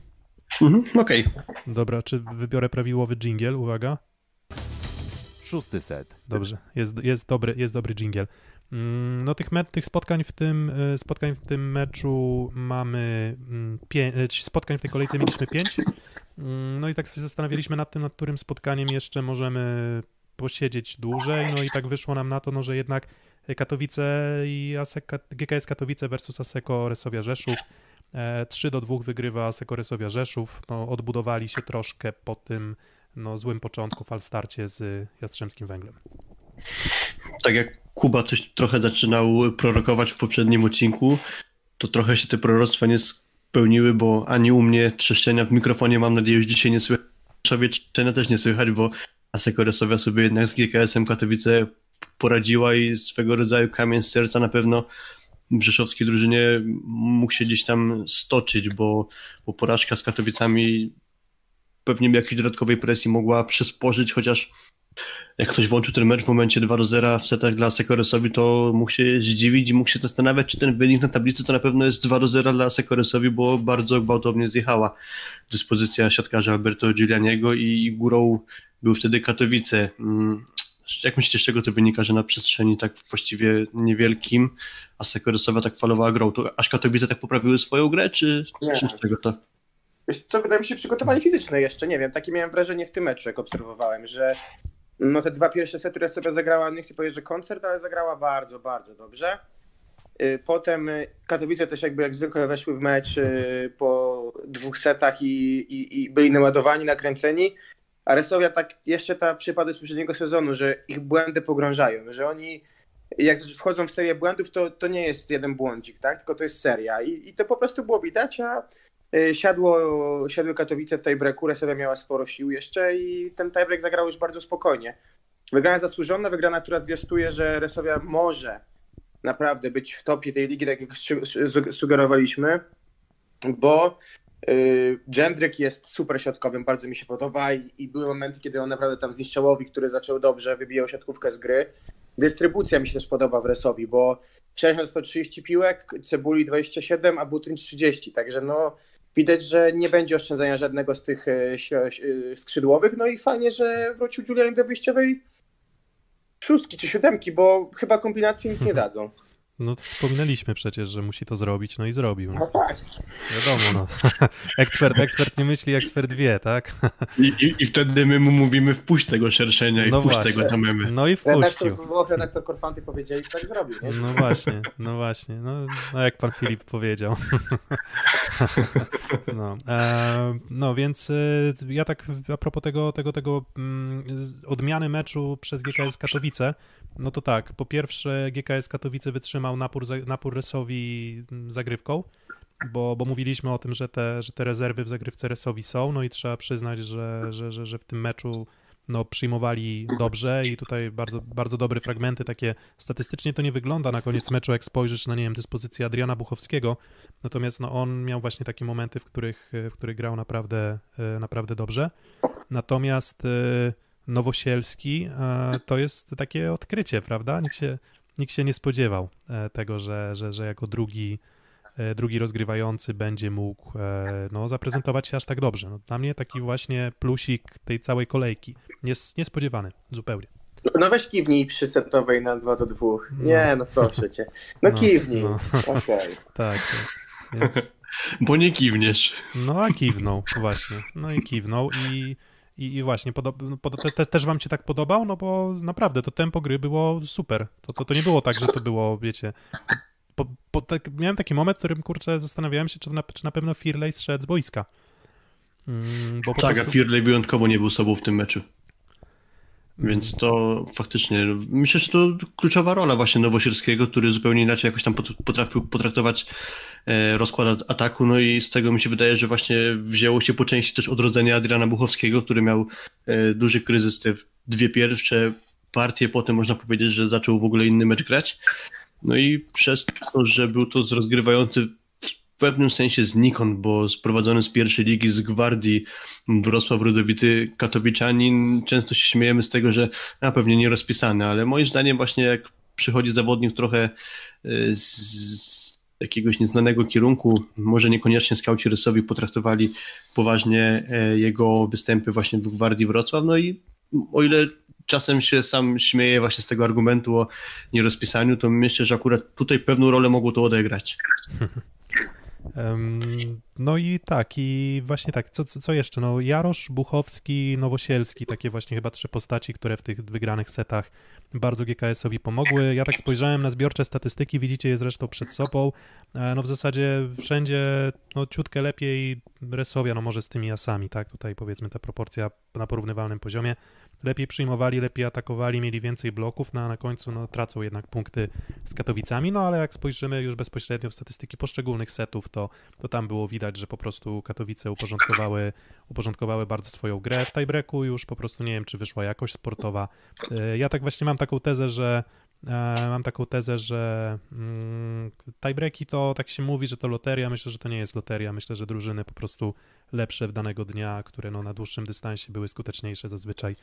Mhm, Okej. Okay. Dobra, czy wybiorę prawidłowy jingle? Uwaga. Szósty set. Dobrze, jest, jest, dobry, jest dobry jingle. Mm, no tych, me- tych spotkań, w tym, e, spotkań w tym meczu mamy mm, pięć, e, spotkań w tej kolejce mieliśmy pięć. No i tak się zastanawialiśmy nad tym, nad którym spotkaniem jeszcze możemy posiedzieć dłużej, no i tak wyszło nam na to, no, że jednak Katowice i Asek, GKS Katowice versus Aseko Resowia Rzeszów. 3 e, do 2 wygrywa Aseko Resowia Rzeszów. No, odbudowali się troszkę po tym no, złym początku, falstarcie z Jastrzębskim Węglem. Tak jak Kuba coś trochę zaczynał prorokować w poprzednim odcinku, to trochę się te proroctwa nie spełniły, bo ani u mnie trzeszczenia w mikrofonie mam nadzieję już dzisiaj nie słychać, trzeszczenia też nie słychać, bo Aseko Resowia sobie jednak z GKS-em Katowice poradziła i swego rodzaju kamień z serca na pewno w rzeszowskiej drużynie mógł się gdzieś tam stoczyć, bo, bo porażka z Katowicami pewnie jakiejś dodatkowej presji mogła przysporzyć, chociaż jak ktoś włączył ten mecz w momencie 2 do 0 w setach dla Sekoresowi, to mógł się zdziwić i mógł się zastanawiać, czy ten wynik na tablicy to na pewno jest 2 do 0 dla Sekoresowi, bo bardzo gwałtownie zjechała dyspozycja siatkarza Alberto Giulianiego i górą był wtedy Katowice. Jak myślicie, z czego to wynika, że na przestrzeni tak właściwie niewielkim a Sekorysowa tak falowała grą, to aż Katowice tak poprawiły swoją grę, czy, czy z czego to? Wiesz co, wydaje mi się przygotowanie fizyczne jeszcze, nie wiem, takie miałem wrażenie w tym meczu, jak obserwowałem, że no te dwa pierwsze sety, które sobie zagrała, nie chcę powiedzieć, że koncert, ale zagrała bardzo, bardzo dobrze. Y, potem Katowice też jakby jak zwykle weszły w mecz y, po dwóch setach i, i, i byli naładowani, nakręceni. A Resowia tak jeszcze ta przypadek z poprzedniego sezonu, że ich błędy pogrążają, że oni jak wchodzą w serię błędów, to, to nie jest jeden błądzik, tak? tylko to jest seria. I, i to po prostu było widać, a y, siadło, siadły Katowice w tiebreaku, Resowia miała sporo sił jeszcze i ten tiebreak zagrał już bardzo spokojnie. Wygrana zasłużona, wygrana, która zwiastuje, że Resowia może naprawdę być w topie tej ligi, tak jak sugerowaliśmy, bo Jędryk jest super środkowym, bardzo mi się podoba i, i były momenty, kiedy on naprawdę tam z Niszczałowi, który zaczął dobrze, wybijał siatkówkę z gry. Dystrybucja mi się też podoba w Resowi, bo 130 piłek, Cebuli 27, a Butryn 30, także no widać, że nie będzie oszczędzania żadnego z tych e, e, skrzydłowych, no i fajnie, że wrócił Julian do wyjściowej szóstki czy siódemki, bo chyba kombinacje nic nie dadzą. No to wspominaliśmy przecież, że musi to zrobić, no i zrobił. No tak. Wiadomo, no. ekspert, ekspert nie myśli, ekspert wie, tak? I, i, I, wtedy my mu mówimy wpuść tego szerszenia i no wpuść właśnie. tego na memy. No i wpuścił. Redaktor Korfanty powiedzieli, tak zrobił, nie? No właśnie, no właśnie. No, no jak pan Filip powiedział. no, e, no więc e, ja tak a propos tego, tego, tego mm, odmiany meczu przez GKS Katowice, no to tak, po pierwsze GKS Katowice wytrzymał napór, napór Resowi zagrywką, bo, bo mówiliśmy o tym, że te, że te rezerwy w zagrywce Resowi są, no i trzeba przyznać, że, że, że, że w tym meczu no, przyjmowali dobrze i tutaj bardzo, bardzo dobre fragmenty, takie statystycznie to nie wygląda na koniec meczu, jak spojrzysz na, nie wiem, dyspozycję Adriana Buchowskiego, natomiast no, on miał właśnie takie momenty, w których, w których grał naprawdę, naprawdę dobrze. Natomiast Nowosielski to jest takie odkrycie, prawda? Nikt się, nikt się nie spodziewał tego, że, że, że jako drugi, drugi rozgrywający będzie mógł no, zaprezentować się aż tak dobrze. No, dla mnie taki właśnie plusik tej całej kolejki. Jest niespodziewany zupełnie. No weź kiwnij przy setowej na 2 do 2. Nie, no proszę cię. No, no kiwnij. No. Okej. Okay. Tak, więc... Bo nie kiwniesz. No a kiwnął, właśnie. No i kiwnął i i, i właśnie, no, te, te, też wam się tak podobał? No bo naprawdę to tempo gry było super. To, to, to nie było tak, że to było, wiecie... Po, po, tak, miałem taki moment, w którym, kurczę, zastanawiałem się, czy, na, czy na pewno Firley zszedł z boiska. Mm, bo tak, prostu... a Firley wyjątkowo nie był sobą w tym meczu. Więc to faktycznie, myślę, że to kluczowa rola właśnie Nowosielskiego, który zupełnie inaczej jakoś tam potrafił potraktować rozkład ataku, no i z tego mi się wydaje, że właśnie wzięło się po części też odrodzenie Adriana Buchowskiego, który miał e, duży kryzys, te dwie pierwsze partie, potem można powiedzieć, że zaczął w ogóle inny mecz grać. No i przez to, że był to rozgrywający pewnym sensie znikąd, bo sprowadzony z pierwszej ligi z Gwardii Wrocław Rodowity Katowiczanin, często się śmiejemy z tego, że na pewnie nie rozpisany, ale moim zdaniem właśnie jak przychodzi zawodnik trochę y, z jakiegoś nieznanego kierunku, może niekoniecznie skauci rysowi potraktowali poważnie e, jego występy właśnie w Gwardii Wrocław, no i o ile czasem się sam śmieję właśnie z tego argumentu o nierozpisaniu, to myślę, że akurat tutaj pewną rolę mogło to odegrać. No i tak, i właśnie tak, co, co jeszcze? No, Jarosz, Buchowski, Nowosielski, takie właśnie chyba trzy postaci, które w tych wygranych setach bardzo GKS-owi pomogły. Ja tak spojrzałem na zbiorcze statystyki, widzicie je zresztą przed sobą. E, no w zasadzie wszędzie no, ciutkę lepiej Resowia, no może z tymi asami, tak? Tutaj powiedzmy ta proporcja na porównywalnym poziomie lepiej przyjmowali, lepiej atakowali, mieli więcej bloków, no a na końcu no, tracą jednak punkty z Katowicami, no ale jak spojrzymy już bezpośrednio w statystyki poszczególnych setów, to, to tam było widać, że po prostu Katowice uporządkowały, uporządkowały bardzo swoją grę. W tiebreaku już po prostu nie wiem, czy wyszła jakość sportowa. E, ja tak właśnie mam taką tezę, że e, Mam taką tezę, że mm, tiebreaki to tak się mówi, że to loteria. Myślę, że to nie jest loteria. Myślę, że drużyny po prostu lepsze w danego dnia, które no, na dłuższym dystansie były skuteczniejsze, zazwyczaj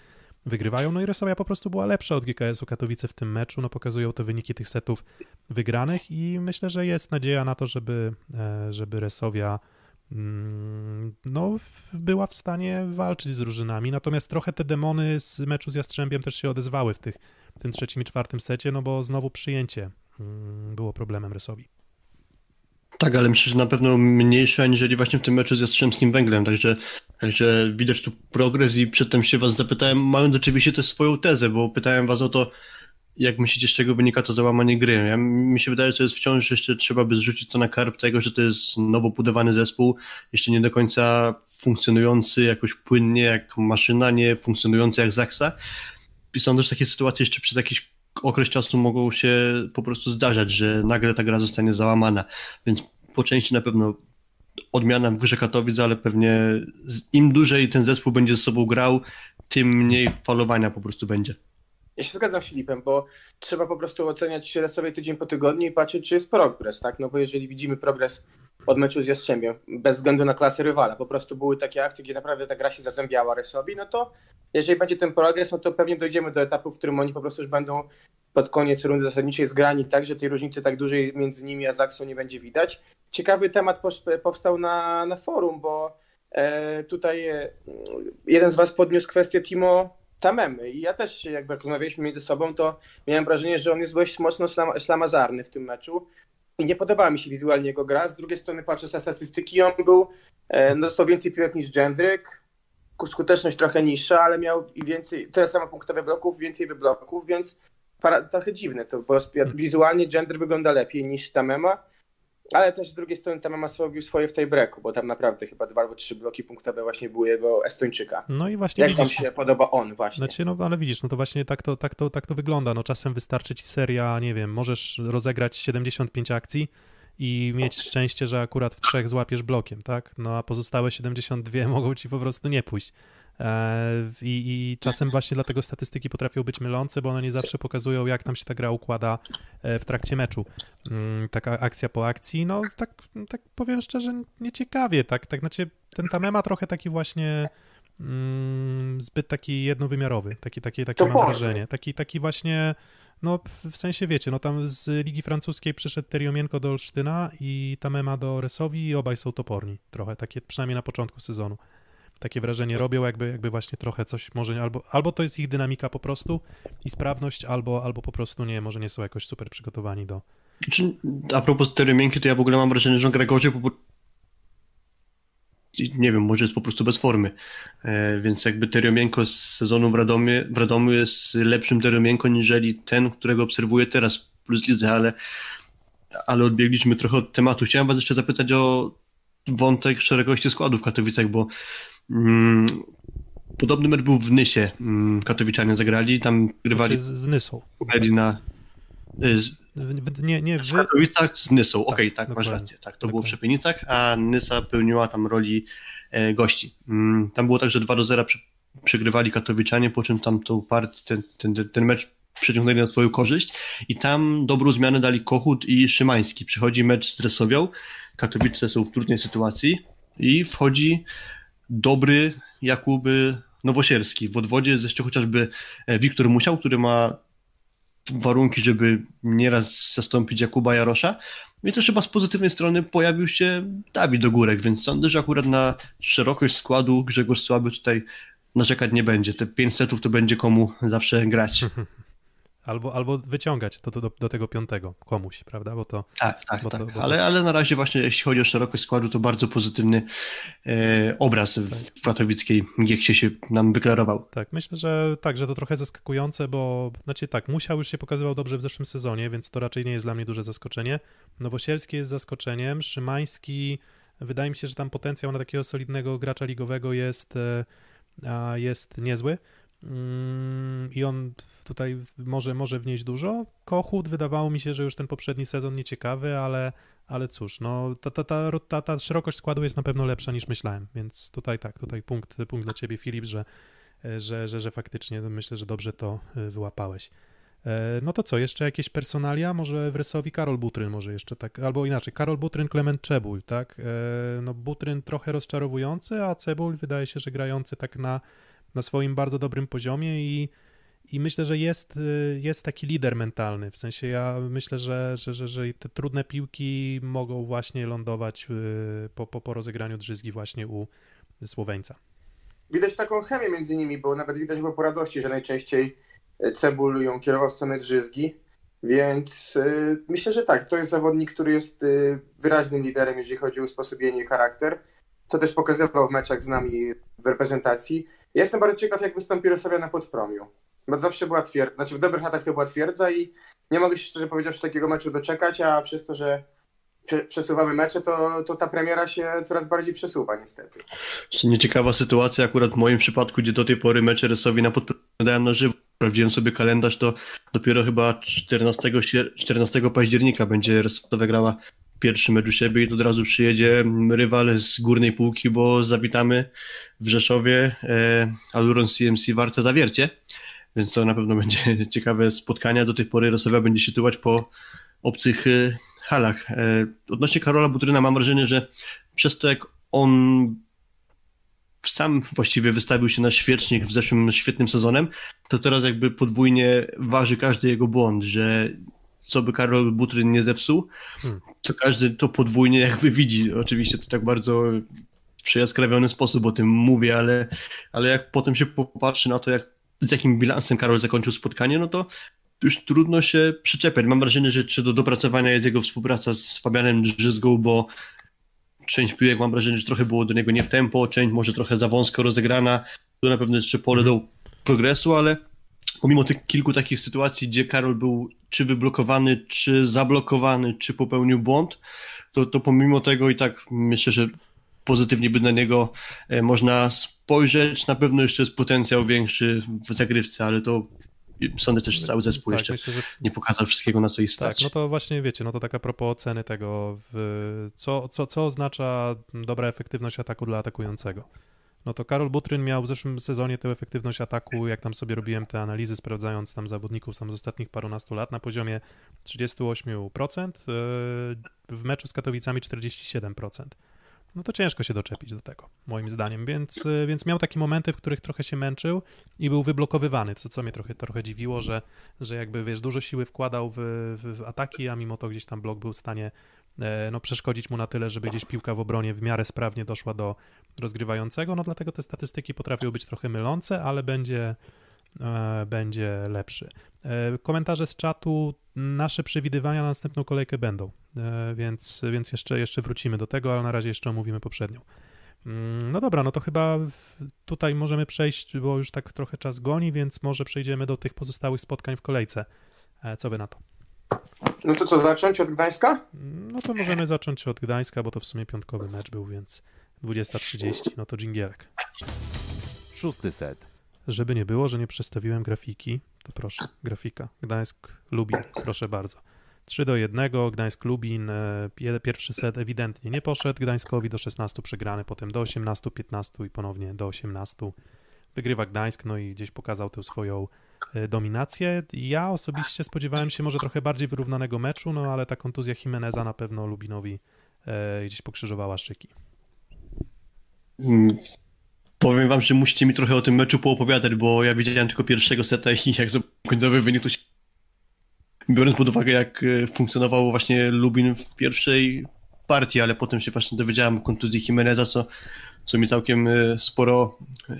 wygrywają. No i Resowia po prostu była lepsza od GKS-u Katowice w tym meczu. No pokazują te wyniki tych setów wygranych i myślę, że jest nadzieja na to, żeby, e, żeby Resowia mm, no, była w stanie walczyć z drużynami. Natomiast trochę te demony z meczu z Jastrzębiem też się odezwały w, tych, w tym trzecim i czwartym secie, no bo znowu przyjęcie mm, było problemem Resowi. Tak, ale myślę, że na pewno mniejsze aniżeli właśnie w tym meczu z Jastrzębskim Węglem, także, także widać tu progres i przedtem się was zapytałem, mając oczywiście też swoją tezę, bo pytałem was o to, jak myślicie, z czego wynika to załamanie gry. Ja, mi się wydaje, że jest wciąż jeszcze trzeba by zrzucić to na karp tego, że to jest nowo budowany zespół, jeszcze nie do końca funkcjonujący jakoś płynnie jak maszyna, nie funkcjonujący jak Zaksa. I są też takie sytuacje jeszcze przez jakiś okres czasu mogą się po prostu zdarzać, że nagle ta gra zostanie załamana. Więc po części na pewno odmiana w grze Katowic, ale pewnie im dłużej ten zespół będzie ze sobą grał, tym mniej falowania po prostu będzie. Ja się zgadzam z Filipem, bo trzeba po prostu oceniać sobie tydzień po tygodniu i patrzeć, czy jest progres, tak? No bo jeżeli widzimy progres od meczu z Jastrzębiem, bez względu na klasę rywala. Po prostu były takie akcje, gdzie naprawdę ta gra się zazębiała Resowi, no to jeżeli będzie ten progres, no to pewnie dojdziemy do etapu, w którym oni po prostu już będą pod koniec rundy zasadniczej zgrani tak, że tej różnicy tak dużej między nimi a Zaksą nie będzie widać. Ciekawy temat powstał na, na forum, bo e, tutaj e, jeden z was podniósł kwestię Timo Tamemy i ja też jak rozmawialiśmy między sobą, to miałem wrażenie, że on jest dość mocno slam, ślamazarny w tym meczu i nie podobała mi się wizualnie jego gra. Z drugiej strony patrzę na statystyki, on był, e, no dostał więcej piłek niż Jendryk, skuteczność trochę niższa, ale miał i więcej, tyle samo punktowe bloków, więcej wybloków, więc para, trochę dziwne to, bo wizualnie Gender wygląda lepiej niż Tamema, ale też z drugiej strony Tamema zrobił swoje w tej breku, bo tam naprawdę chyba dwa albo trzy bloki punktowe właśnie były jego Estończyka. No i właśnie Jak widzisz, wam się podoba on właśnie? Znaczy, no ale widzisz, no to właśnie tak to, tak, to, tak to wygląda. No czasem wystarczy ci seria, nie wiem, możesz rozegrać 75 akcji i mieć szczęście, że akurat w trzech złapiesz blokiem, tak? No a pozostałe 72 mogą ci po prostu nie pójść. E, I, I, czasem właśnie dlatego statystyki potrafią być mylące, bo one nie zawsze pokazują, jak tam się ta gra układa e, w trakcie meczu. Mm, taka akcja po akcji, no tak, tak powiem szczerze, nieciekawie, tak, tak znaczy ten Tamema trochę taki właśnie mm, zbyt taki jednowymiarowy, taki, taki, takie mam wrażenie, taki, taki właśnie no w sensie wiecie, no tam z Ligi Francuskiej przyszedł Teriomienko do Olsztyna i Tamema do Resowi i obaj są toporni trochę, takie przynajmniej na początku sezonu takie wrażenie robią, jakby, jakby właśnie trochę coś może, albo, albo to jest ich dynamika po prostu i sprawność, albo, albo po prostu nie, może nie są jakoś super przygotowani do... Znaczy, a propos teorii to ja w ogóle mam wrażenie, że gorzej, bo nie wiem, może jest po prostu bez formy, e, więc jakby Teriomienko z sezonu w Radomiu, w Radomiu jest lepszym Teriomienko niżeli ten, którego obserwuję teraz plus lidze, ale, ale odbiegliśmy trochę od tematu. Chciałem was jeszcze zapytać o wątek szerokości składu w Katowicach, bo podobny mecz był w Nysie. Mm, Katowiczanie zagrali, tam grywali znaczy z, z Nysą. Na... Y, z, w, nie, nie, w Katowicach z Nysą, tak, okej, okay, tak, masz rację. Tak, to dokładnie. było w Szepienicach, a Nysa pełniła tam roli e, gości. Mm, tam było tak, że 2 do 0 przy, przegrywali Katowiczanie, po czym tam tą partię, ten, ten, ten mecz przeciągnęli na swoją korzyść i tam dobrą zmianę dali Kochut i Szymański. Przychodzi mecz z Resowią, Katowice są w trudnej sytuacji i wchodzi dobry Jakuby Nowosielski. W odwodzie jest jeszcze chociażby e, Wiktor Musiał, który ma warunki, żeby nieraz zastąpić Jakuba Jarosza. I też chyba z pozytywnej strony pojawił się Dawid Ogórek, więc sądzę, że akurat na szerokość składu Grzegorz Słaby tutaj narzekać nie będzie. Te 5 setów to będzie komu zawsze grać. Albo, albo wyciągać to, to do, do, tego piątego komuś, prawda? Bo to, tak, tak, bo tak. To, ale, to... ale na razie właśnie jeśli chodzi o szerokość składu, to bardzo pozytywny e, obraz tak. w katowickiej Gieksie się nam wyklarował. Tak, myślę, że tak, że to trochę zaskakujące, bo znaczy tak, Musiał już się pokazywał dobrze w zeszłym sezonie, więc to raczej nie jest dla mnie duże zaskoczenie. Nowosielski jest zaskoczeniem, Szymański, wydaje mi się, że tam potencjał na takiego solidnego gracza ligowego jest, e, jest niezły. Mm, i on tutaj może, może wnieść dużo. Kochut wydawało mi się, że już ten poprzedni sezon nieciekawy, ale, ale cóż, no, ta, ta, ta, ta, ta szerokość składu jest na pewno lepsza niż myślałem, więc tutaj tak, tutaj punkt, punkt dla ciebie Filip, że, że, że, że faktycznie myślę, że dobrze to y, wyłapałeś. E, no to co, jeszcze jakieś personalia? Może w Rysowi Karol Butryn może jeszcze tak, albo inaczej, Karol Butryn, Klement Czebul, tak? E, no Butryn trochę rozczarowujący, a Cebul wydaje się, że grający tak na na swoim bardzo dobrym poziomie i, i myślę, że jest, y, jest taki lider mentalny. W sensie ja myślę, że, że, że, że te trudne piłki mogą właśnie lądować y, po, po, po rozegraniu drzyzgi właśnie u Słoweńca. Widać taką chemię między nimi, bo nawet widać było po radości, że najczęściej y, Cebul ją kierował w stronę drzyzgi. Więc myślę, że tak, to jest zawodnik, który jest wyraźnym liderem, jeżeli chodzi o usposobienie i charakter. To też pokazywał w meczach z nami w reprezentacji. Jestem bardzo ciekaw, jak wystąpi Rosowia na podpromiu. Bo zawsze była twierdza, znaczy w dobrych latach to była twierdza i nie mogę się szczerze powiedziawszy takiego meczu doczekać, a przez to, że przesuwamy mecze, to, to ta premiera się coraz bardziej przesuwa niestety. Nieciekawa sytuacja akurat w moim przypadku, gdzie do tej pory mecze Rysowi na podpromiu dałem na żywo. Sprawdziłem sobie kalendarz, to dopiero chyba 14, 14 października będzie Rysowa grała pierwszy mecz u siebie i to od razu przyjedzie rywal z górnej półki, bo zawitamy w Rzeszowie e, Aluron CMC Warce Zawiercie, więc to na pewno będzie ciekawe spotkanie. Do tej pory Rosowia będzie się tułać po obcych e, halach. E, odnośnie Karola Butryna mam wrażenie, że przez to jak on sam właściwie wystawił się na świecznik w zeszłym świetnym sezonem, to teraz jakby podwójnie waży każdy jego błąd, że co by Karol Butryn nie zepsuł, hmm. to każdy to podwójnie jakby widzi. Oczywiście to tak bardzo przejaskrawiony sposób o tym mówię, ale, ale jak potem się popatrzy na to, jak, z jakim bilansem Karol zakończył spotkanie, no to już trudno się przyczepiać. Mam wrażenie, że czy do dopracowania jest jego współpraca z Fabianem Drzyzgą, bo część piłek mam wrażenie, że trochę było do niego nie w tempo, część może trochę za wąsko rozegrana, to na pewno jeszcze pole do progresu, ale pomimo tych kilku takich sytuacji, gdzie Karol był czy wyblokowany, czy zablokowany, czy popełnił błąd, to, to pomimo tego i tak myślę, że pozytywnie by na niego e, można spojrzeć. Na pewno jeszcze jest potencjał większy w zagrywce, ale to sądzę też, cały zespół tak, jeszcze myślę, że... nie pokazał wszystkiego, na co ich stać. Tak, no to właśnie wiecie, no to taka propos oceny tego, w... co, co, co oznacza dobra efektywność ataku dla atakującego. No to Karol Butryn miał w zeszłym sezonie tę efektywność ataku, jak tam sobie robiłem te analizy, sprawdzając tam zawodników tam z ostatnich parunastu lat, na poziomie 38%, e, w meczu z Katowicami 47% no to ciężko się doczepić do tego, moim zdaniem. Więc, y, więc miał takie momenty, w których trochę się męczył i był wyblokowywany, co, co mnie trochę, trochę dziwiło, że, że jakby, wiesz, dużo siły wkładał w, w, w ataki, a mimo to gdzieś tam blok był w stanie e, no, przeszkodzić mu na tyle, żeby gdzieś piłka w obronie w miarę sprawnie doszła do rozgrywającego. No dlatego te statystyki potrafią być trochę mylące, ale będzie, e, będzie lepszy. E, komentarze z czatu, nasze przewidywania na następną kolejkę będą, e, więc, więc jeszcze, jeszcze wrócimy do tego, ale na razie jeszcze omówimy poprzednią. Mm, no dobra, no to chyba tutaj możemy przejść, bo już tak trochę czas goni, więc może przejdziemy do tych pozostałych spotkań w kolejce. E, co wy na to? No to co, zacząć od Gdańska? No to możemy zacząć od Gdańska, bo to w sumie piątkowy mecz był, więc 20.30, no to dżingielek. Szósty set. Żeby nie było, że nie przedstawiłem grafiki, to proszę, grafika. Gdańsk, Lubin, proszę bardzo. 3 do 1, Gdańsk, Lubin, e, pierwszy set ewidentnie nie poszedł, Gdańskowi do 16 przegrany, potem do 18, 15 i ponownie do 18. Wygrywa Gdańsk, no i gdzieś pokazał tę swoją dominację. Ja osobiście spodziewałem się może trochę bardziej wyrównanego meczu, no ale ta kontuzja Jimeneza na pewno Lubinowi e, gdzieś pokrzyżowała szyki. Mm, Powiem wam, że musicie mi trochę o tym meczu poopowiadać, bo ja widziałem tylko pierwszego seta i jak końcowy wynik to się... Biorąc pod uwagę jak e, funkcjonował właśnie Lubin w pierwszej partii, ale potem się właśnie dowiedziałem o kontuzji Jimeneza, co, co mi całkiem e, sporo e,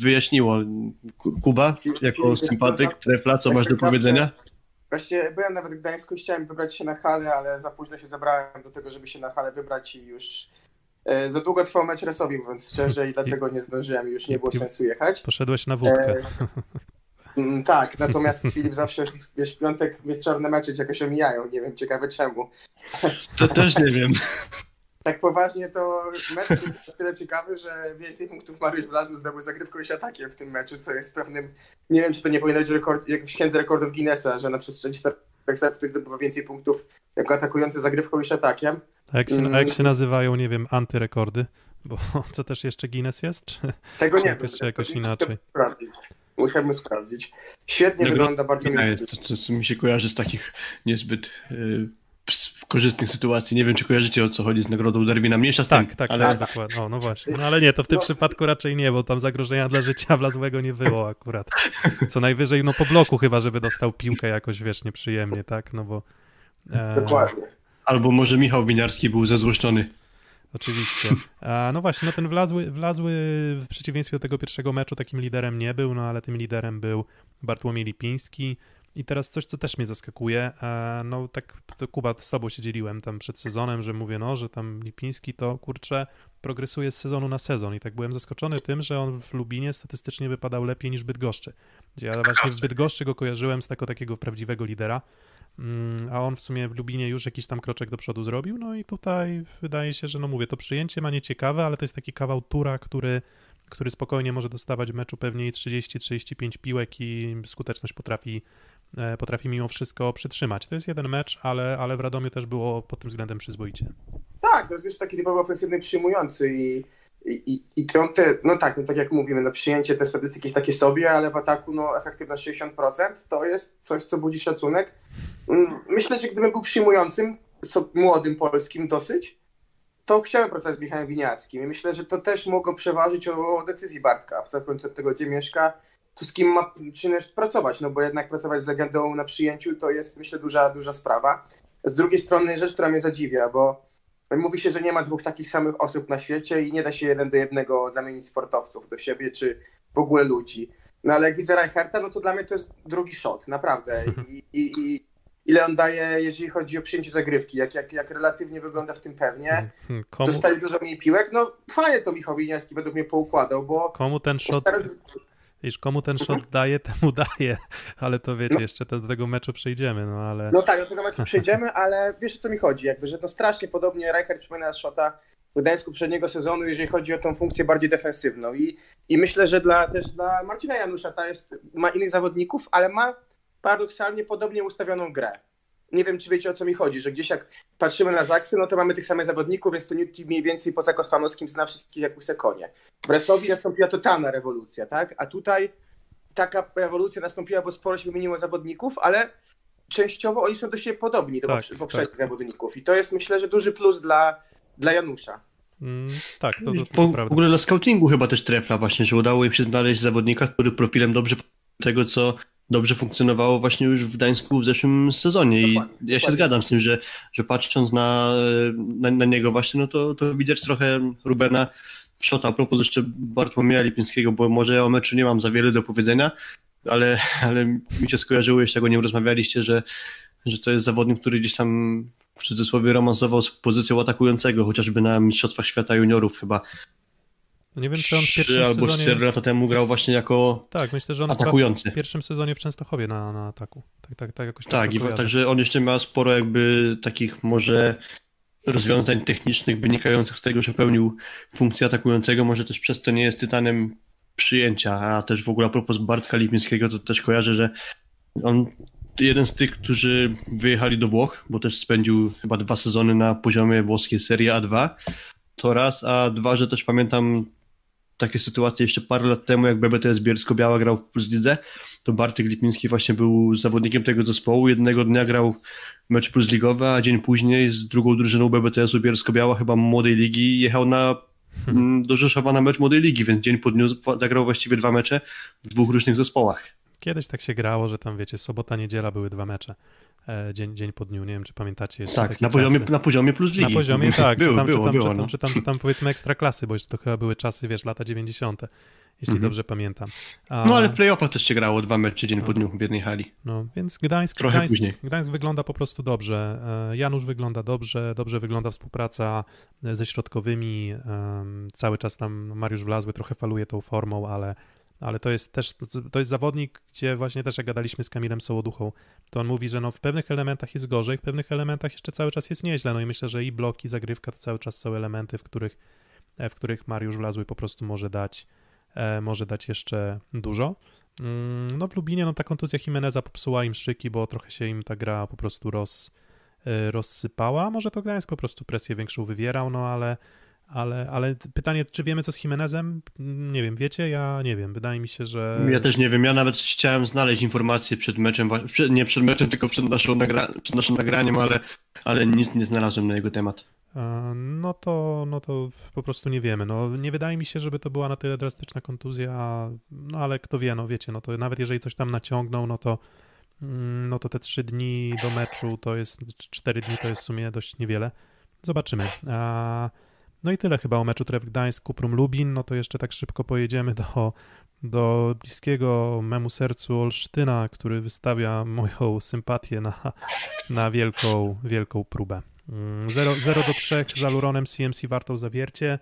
wyjaśniło. Kuba, jako sympatyk, trefla, co masz do powiedzenia? Właśnie byłem nawet w Gdańsku i chciałem wybrać się na halę, ale za późno się zabrałem do tego, żeby się na halę wybrać i już E, za długo trwał mecz Resowi, mówiąc szczerze, i dlatego nie zdążyłem i już nie było sensu jechać. Poszedłeś na wódkę. E, mm, tak, natomiast Filip zawsze, wiesz, piątek wieczorne mecze jakoś omijają, nie wiem, ciekawe czemu. To też nie wiem. Tak poważnie to mecz jest tyle ciekawy, że więcej punktów Mariusz Blasmus zdobył zagrywką i atakiem w tym meczu, co jest pewnym, nie wiem, czy to nie powinno być rekord, jak w księdze rekordów Guinnessa, że na przestrzeni 4 sekund ktoś zdobywa więcej punktów jako atakujący zagrywką i atakiem. A jak, się, a jak mm. się nazywają, nie wiem, antyrekordy? Bo co też jeszcze Guinness jest? Czy, Tego nie wiem. Jeszcze jakoś inaczej? Sprawdzić. Musiałbym sprawdzić. Świetnie wygląda Bartłomiej. To, to, to, mi się kojarzy z takich niezbyt y, korzystnych sytuacji. Nie wiem, czy kojarzycie o co chodzi z nagrodą Darwina. Mniejsza z tak, tym, tak, ale... tak, dokładnie. O, no właśnie. No ale nie, to w tym no. przypadku raczej nie, bo tam zagrożenia dla życia wlazłego nie było akurat. Co najwyżej, no po bloku chyba, żeby dostał piłkę jakoś, wiesz, nieprzyjemnie, tak? No bo... E... Dokładnie. Albo może Michał Winiarski był zezłoszczony. Oczywiście. A, no właśnie, no ten wlazły, wlazły w przeciwieństwie do tego pierwszego meczu takim liderem nie był, no ale tym liderem był Bartłomiej Lipiński. I teraz coś, co też mnie zaskakuje, no tak to Kuba, z tobą się dzieliłem tam przed sezonem, że mówię, no, że tam Lipiński to, kurczę, progresuje z sezonu na sezon. I tak byłem zaskoczony tym, że on w Lubinie statystycznie wypadał lepiej niż Bydgoszczy. Ja właśnie w Bydgoszczy go kojarzyłem z tego takiego prawdziwego lidera, Mm, a on w sumie w Lubinie już jakiś tam kroczek do przodu zrobił, no i tutaj wydaje się, że no mówię, to przyjęcie ma nieciekawe, ale to jest taki kawał tura, który, który spokojnie może dostawać w meczu pewnie 30-35 piłek i skuteczność potrafi, e, potrafi mimo wszystko przytrzymać. To jest jeden mecz, ale, ale w Radomiu też było pod tym względem przyzwoicie. Tak, to jest taki typowo ofensywny przyjmujący i i, i, i te, no tak, no tak jak mówimy, no przyjęcie te statystyki takie sobie, ale w ataku no efektywność 60% to jest coś, co budzi szacunek. Mm, myślę, że gdybym był przyjmującym, so, młodym polskim dosyć, to chciałem pracować z Michałem Winiackim i myślę, że to też mogło przeważyć o decyzji Bartka, w od tego, gdzie mieszka, to z kim ma czynność pracować, no bo jednak pracować z legendą na przyjęciu to jest, myślę, duża, duża sprawa. Z drugiej strony rzecz, która mnie zadziwia, bo mówi się, że nie ma dwóch takich samych osób na świecie i nie da się jeden do jednego zamienić sportowców do siebie, czy w ogóle ludzi. No ale jak widzę Reicherta, no to dla mnie to jest drugi shot, naprawdę. I, i, i ile on daje, jeżeli chodzi o przyjęcie zagrywki, jak, jak, jak relatywnie wygląda w tym pewnie. Hmm, Komu, Dostaje dużo mniej piłek, no fajnie to Michał Winiarski według mnie poukładał, bo komu ten shot, wiesz, komu ten shot daje, temu daje, ale to wiecie, No. jeszcze do, tego meczu przejdziemy, no ale... No tak, do tego meczu przejdziemy, ale wiesz o co mi chodzi, jakby, że no strasznie podobnie Reichert przypomina Szota w Gdańsku poprzedniego sezonu, jeżeli chodzi o tą funkcję bardziej defensywną i, i myślę, że dla, też dla Marcina Janusza ta jest, ma innych zawodników, ale ma paradoksalnie podobnie ustawioną grę. Nie wiem, czy wiecie o co mi chodzi, że gdzieś jak patrzymy na Zaksy, no to mamy tych samych zawodników, więc to nikt mniej więcej poza Kochanowskim zna wszystkich jak łyse konie. W Resowi nastąpiła totalna rewolucja, tak? A tutaj taka rewolucja nastąpiła, bo sporo się wymieniło zawodników, ale częściowo oni są do siebie podobni do Tak, poprze- poprzednich tak. zawodników. I to jest myślę, że duży plus dla, dla Janusza. Mm, tak, to, to, to Po, w prawda. ogóle dla scoutingu chyba też trefla właśnie, że udało im się znaleźć zawodnika, który profilem dobrze tego, co dobrze funkcjonowało właśnie już w Gdańsku w zeszłym sezonie. I ja się zgadzam z tym, że, że patrząc na, na, na niego właśnie, no to, to widać trochę Rubena Szota. A propos jeszcze Bartłomieja Lipińskiego, bo może ja o meczu nie mam za wiele do powiedzenia, ale, ale mi się skojarzyło, jeszcze jak o nim rozmawialiście, że, że to jest zawodnik, który gdzieś tam w cudzysłowie romansował z pozycją atakującego, chociażby na Mistrzostwach Świata Juniorów chyba No nie wiem, czy on w pierwszym albo sezonie... cztery lata temu grał właśnie jako Tak, myślę, że on atakujący. w pierwszym sezonie w Częstochowie na, na ataku. Tak, tak, tak jakoś Tak, to i także on jeszcze ma sporo jakby takich może rozwiązań technicznych wynikających z tego, że pełnił funkcję atakującego, może też przez to nie jest tytanem przyjęcia, a też w ogóle a propos Bartka Lipińskiego, to też kojarzę, że on jeden z tych, którzy wyjechali do Włoch, bo też spędził chyba dwa sezony na poziomie włoskiej Serie A2, to raz, a dwa, że też pamiętam takie sytuacje jeszcze parę lat temu, jak BBTS Bielsko-Biała grał w Plus Lidze, to Bartek Lipiński właśnie był zawodnikiem tego zespołu. Jednego dnia grał mecz plus ligowy, a dzień później z drugą drużyną BBTS-u Bielsko-Biała, chyba młodej ligi, jechał na mm, do Rzeszowa na mecz młodej ligi, więc dzień po dniu zagrał właściwie dwa mecze w dwóch różnych zespołach. Kiedyś tak się grało, że tam wiecie, sobota, niedziela były dwa mecze. E, dzień, dzień po dniu, nie wiem, czy pamiętacie jeszcze Tak, na poziomie, czasy. na poziomie plus ligi. Na poziomie, tak, było, czy tam, było, czy tam, było, czy tam, no. czy tam, czy tam powiedzmy ekstra klasy, bo już to chyba były czasy, wiesz, lata 90., jeśli Mhm. dobrze pamiętam. A, No ale w playoffach też się grało dwa mecze dzień po dniu w jednej hali. No, więc Gdańsk, Trochę Gdańsk, później. Gdańsk wygląda po prostu dobrze. E, Janusz wygląda dobrze, dobrze wygląda współpraca e, ze środkowymi. Cały czas tam Mariusz Wlazły trochę faluje tą formą, ale, ale to jest też, to jest zawodnik, gdzie właśnie też jak gadaliśmy z Kamilem Sołoduchą, to on mówi, że no w pewnych elementach jest gorzej, w pewnych elementach jeszcze cały czas jest nieźle. No i myślę, że i bloki, zagrywka to cały czas są elementy, w których, e, w których Mariusz Wlazły po prostu może dać, e, może dać jeszcze dużo. Mm, No w Lubinie no ta kontuzja Jimeneza popsuła im szyki, bo trochę się im ta gra po prostu roz, y, rozsypała. Może to Gdańsk po prostu presję większą wywierał, no ale, ale, ale pytanie, czy wiemy co z Jimenezem? Nie wiem, wiecie? Ja nie wiem. Wydaje mi się, że... Ja też nie wiem, ja nawet chciałem znaleźć informacje przed meczem, nie przed meczem, tylko przed, naszą nagra, przed naszym nagraniem, ale, ale nic nie znalazłem na jego temat. E, No to, no to po prostu nie wiemy. No, nie wydaje mi się, żeby to była na tyle drastyczna kontuzja, no ale kto wie, no wiecie, no to nawet jeżeli coś tam naciągnął, no to mm, no to te trzy dni do meczu to jest, cztery dni to jest w sumie dość niewiele. Zobaczymy. A, no i tyle chyba o meczu Tref Gdańsk, Kuprum Lubin, no to jeszcze tak szybko pojedziemy do, do bliskiego memu sercu Olsztyna, który wystawia moją sympatię na, na wielką, wielką próbę. 0, 0 do 3 z Aluronem CMC wartą zawiercie.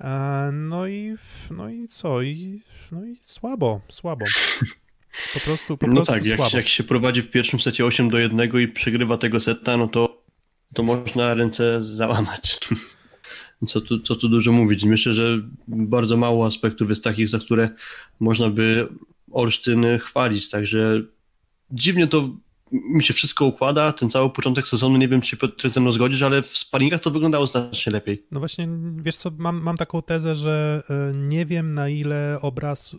E, No i, no i co? I, no i słabo, słabo. Po prostu, po No prostu tak, jak, słabo. jak się prowadzi w pierwszym secie 8 do 1 i przegrywa tego seta, no to, to można ręce załamać. Co tu, co tu dużo mówić. Myślę, że bardzo mało aspektów jest takich, za które można by Olsztyn chwalić. Także dziwnie to mi się wszystko układa. Ten cały początek sezonu, nie wiem, czy Piotr ze mną zgodzisz, ale w sparingach to wyglądało znacznie lepiej. No właśnie, wiesz co, mam, mam taką tezę, że e, nie wiem na ile obraz,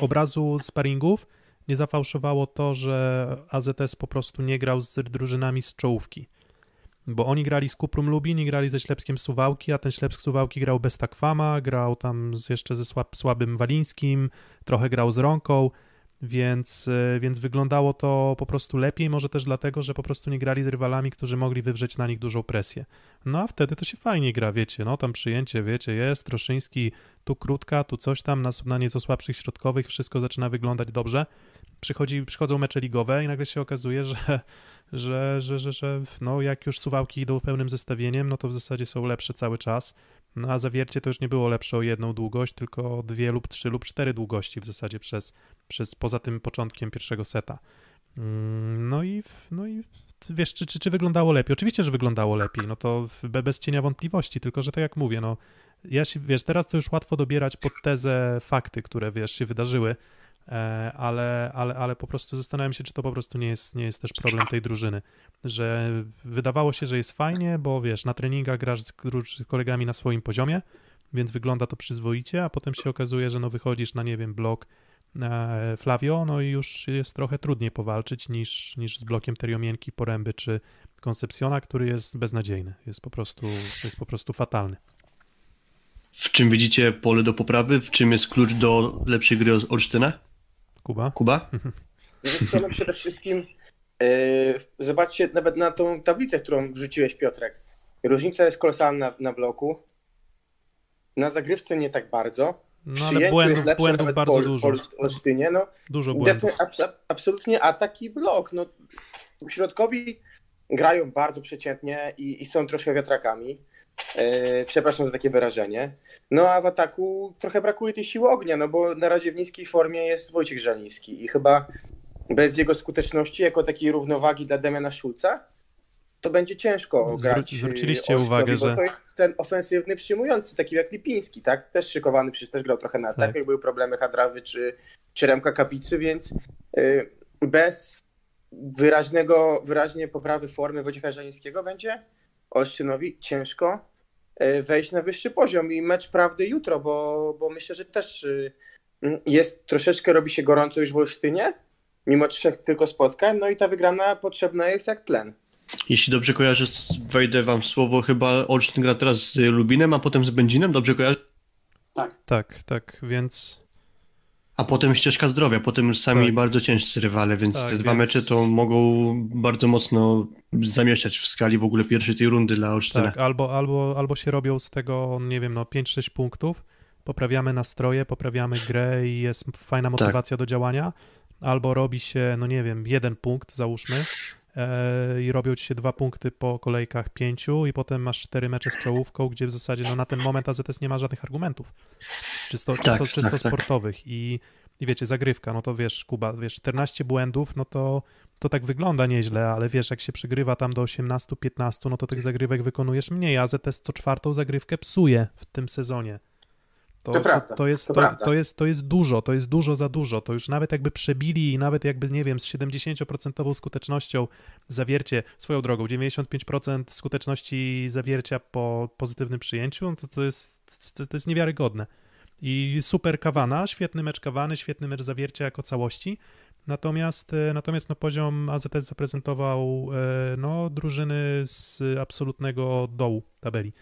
obrazu sparingów nie zafałszowało to, że AZS po prostu nie grał z drużynami z czołówki. Bo oni grali z Kuprum Lubin i grali ze Ślepskiem Suwałki, a ten Ślepsk Suwałki grał bez Takwama, grał tam z, jeszcze ze słab, słabym Walińskim, trochę grał z Rąką, więc, e, więc wyglądało to po prostu lepiej, może też dlatego, że po prostu nie grali z rywalami, którzy mogli wywrzeć na nich dużą presję. No a wtedy to się fajnie gra, wiecie, no tam przyjęcie, wiecie, jest, Troszyński, tu krótka, tu coś tam, na, na nieco słabszych środkowych, wszystko zaczyna wyglądać dobrze. Przychodzi, przychodzą mecze ligowe i nagle się okazuje, że, że, że, że, że no, jak już suwałki idą pełnym zestawieniem, no to w zasadzie są lepsze cały czas. No a zawiercie to już nie było lepsze o jedną długość, tylko o dwie lub trzy lub cztery długości w zasadzie przez, przez poza tym początkiem pierwszego seta. Mm, No i, no i wiesz, czy, czy, czy wyglądało lepiej? Oczywiście, że wyglądało lepiej, no to bez cienia wątpliwości, tylko że tak jak mówię, no ja się, wiesz, teraz to już łatwo dobierać pod tezę fakty, które, wiesz, się wydarzyły, ale, ale, ale po prostu zastanawiam się, czy to po prostu nie jest, nie jest też problem tej drużyny, że wydawało się, że jest fajnie, bo wiesz, na treningach grasz z z kolegami na swoim poziomie, więc wygląda to przyzwoicie, a potem się okazuje, że no wychodzisz na, nie wiem, blok e, Flavio, no i już jest trochę trudniej powalczyć niż, niż z blokiem Teriomienki, Poręby czy Concepciona, który jest beznadziejny, jest po prostu, jest po prostu fatalny. W czym widzicie pole do poprawy? W czym jest klucz do lepszej gry Olsztyna? Kuba? Kuba? Wiesz co, no przede wszystkim yy, zobaczcie nawet na tą tablicę, którą wrzuciłeś Piotrek. Różnica jest kolosalna na, na bloku. Na zagrywce nie tak bardzo. No ale błędów, lepsze błędów bardzo po, dużo, Olsztynie, no, dużo błędów. Abs- absolutnie atak i blok. No, środkowi grają bardzo przeciętnie i, i są troszkę wiatrakami. E, przepraszam za takie wyrażenie. No a w ataku trochę brakuje tej siły ognia, no bo na razie w niskiej formie jest Wojciech Żaliński i chyba bez jego skuteczności jako takiej równowagi dla Damiana Szulca to będzie ciężko grać. zwróciliście Olsztynowi, uwagę, że- To jest ten ofensywny, przyjmujący, taki jak Lipiński, tak? Też szykowany, przecież też grał trochę na atak, Tak. jak były problemy Hadrawy czy, czy Remka Kapicy, więc y, bez wyraźnego, wyraźnie poprawy formy Wojciecha Żanińskiego będzie Olsztynowi ciężko y, wejść na wyższy poziom i mecz prawdy jutro, bo, bo myślę, że też y, jest troszeczkę, robi się gorąco już w Olsztynie, mimo trzech tylko spotkań, no i ta wygrana potrzebna jest jak tlen. Jeśli dobrze kojarzę, wejdę wam w słowo, chyba Olsztyn gra teraz z Lubinem, a potem z Będzinem, dobrze kojarzę? Tak, tak, więc A potem ścieżka zdrowia, potem sami Tak. bardzo ciężcy rywale, więc Tak, te dwa więc- mecze to mogą bardzo mocno zamieszać w skali w ogóle pierwszej tej rundy dla Olsztyna. tak, albo, albo, albo się robią z tego, nie wiem, no 5-6 punktów, poprawiamy nastroje, poprawiamy grę i jest fajna motywacja do działania, albo robi się, no nie wiem, jeden punkt, załóżmy, i robią ci się dwa punkty po kolejkach pięciu i potem masz cztery mecze z czołówką, gdzie w zasadzie no, na ten moment AZS nie ma żadnych argumentów czysto, Tak, czysto tak, tak. sportowych i, i wiecie, zagrywka, no to wiesz, Kuba, wiesz, 14 błędów, no to to tak wygląda nieźle, ale wiesz, jak się przygrywa tam do 18-15, no to tych zagrywek wykonujesz mniej, a AZS co czwartą zagrywkę psuje w tym sezonie. To, To to, prawda, to, jest, to to, jest, to jest dużo, to jest dużo za dużo. To już nawet jakby przebili i nawet jakby, nie wiem, z 70% skutecznością zawiercie, swoją drogą, 95% skuteczności zawiercia po pozytywnym przyjęciu, no to, to, jest, to, to jest niewiarygodne. I super kawana, świetny mecz kawany, świetny mecz zawiercia jako całości. Natomiast, e, natomiast no, poziom AZS zaprezentował e, no, drużyny z absolutnego dołu tabeli.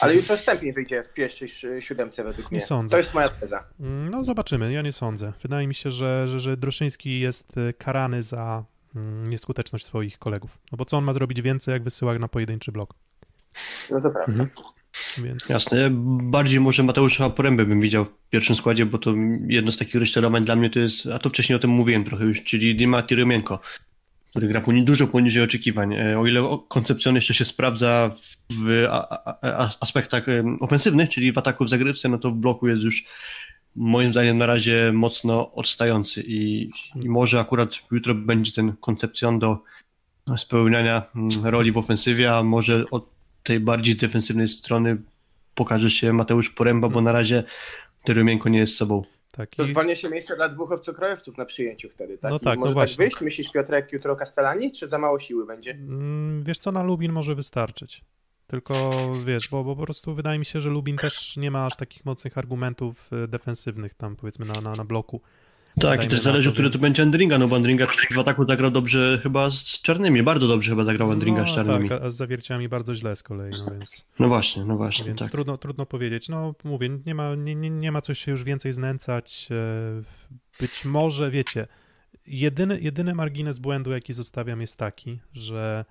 Ale jutro wstępnie wyjdzie w pierwszej si- siódemce według mnie. sądzę. To jest moja teza. Mm, No zobaczymy, ja nie sądzę. Wydaje mi się, że, że, że Droszyński jest e, karany za mm, nieskuteczność swoich kolegów. No bo co on ma zrobić więcej, jak wysyła na pojedynczy blok? No to prawda. Mhm. Więc Jasne, bardziej może Mateusza Porębę bym widział w pierwszym składzie, bo to jedno z takich rozczarowań dla mnie to jest, a to wcześniej o tym mówiłem trochę już, czyli Dima Tyromienko, który dużo poniżej oczekiwań. E, O ile koncepcjon jeszcze się sprawdza w aspektach ofensywnych, czyli w ataku w zagrywce, no to w bloku jest już moim zdaniem na razie mocno odstający i, i może akurat jutro będzie ten koncepcjon do spełniania mm, roli w ofensywie, a może od tej bardziej defensywnej strony pokaże się Mateusz Poręba, bo na razie Tyromienko nie jest sobą. Tak. To I, zwalnia się miejsce dla dwóch obcokrajowców na przyjęciu wtedy, tak? No I tak, no może właśnie. wyjść, myślisz Piotrek, jutro Castellani, czy za mało siły będzie? mm, wiesz co, na Lubin może wystarczyć. Tylko wiesz, bo, bo po prostu wydaje mi się, że Lubin też nie ma aż takich mocnych argumentów e, defensywnych tam powiedzmy na, na, na bloku. Tak, i też zależy, to, który to więc- będzie Andringa, no bo Andringa w ataku zagrał dobrze chyba z czarnymi, bardzo dobrze chyba zagrał Andringa z czarnymi. tak, a z zawierciami bardzo źle z kolei, no więc, No właśnie, no właśnie, więc tak. trudno, trudno powiedzieć. No mówię, nie ma, nie, nie, nie ma co się już więcej znęcać. e, Być może, wiecie, jedyny, jedyny margines błędu, jaki zostawiam jest taki, że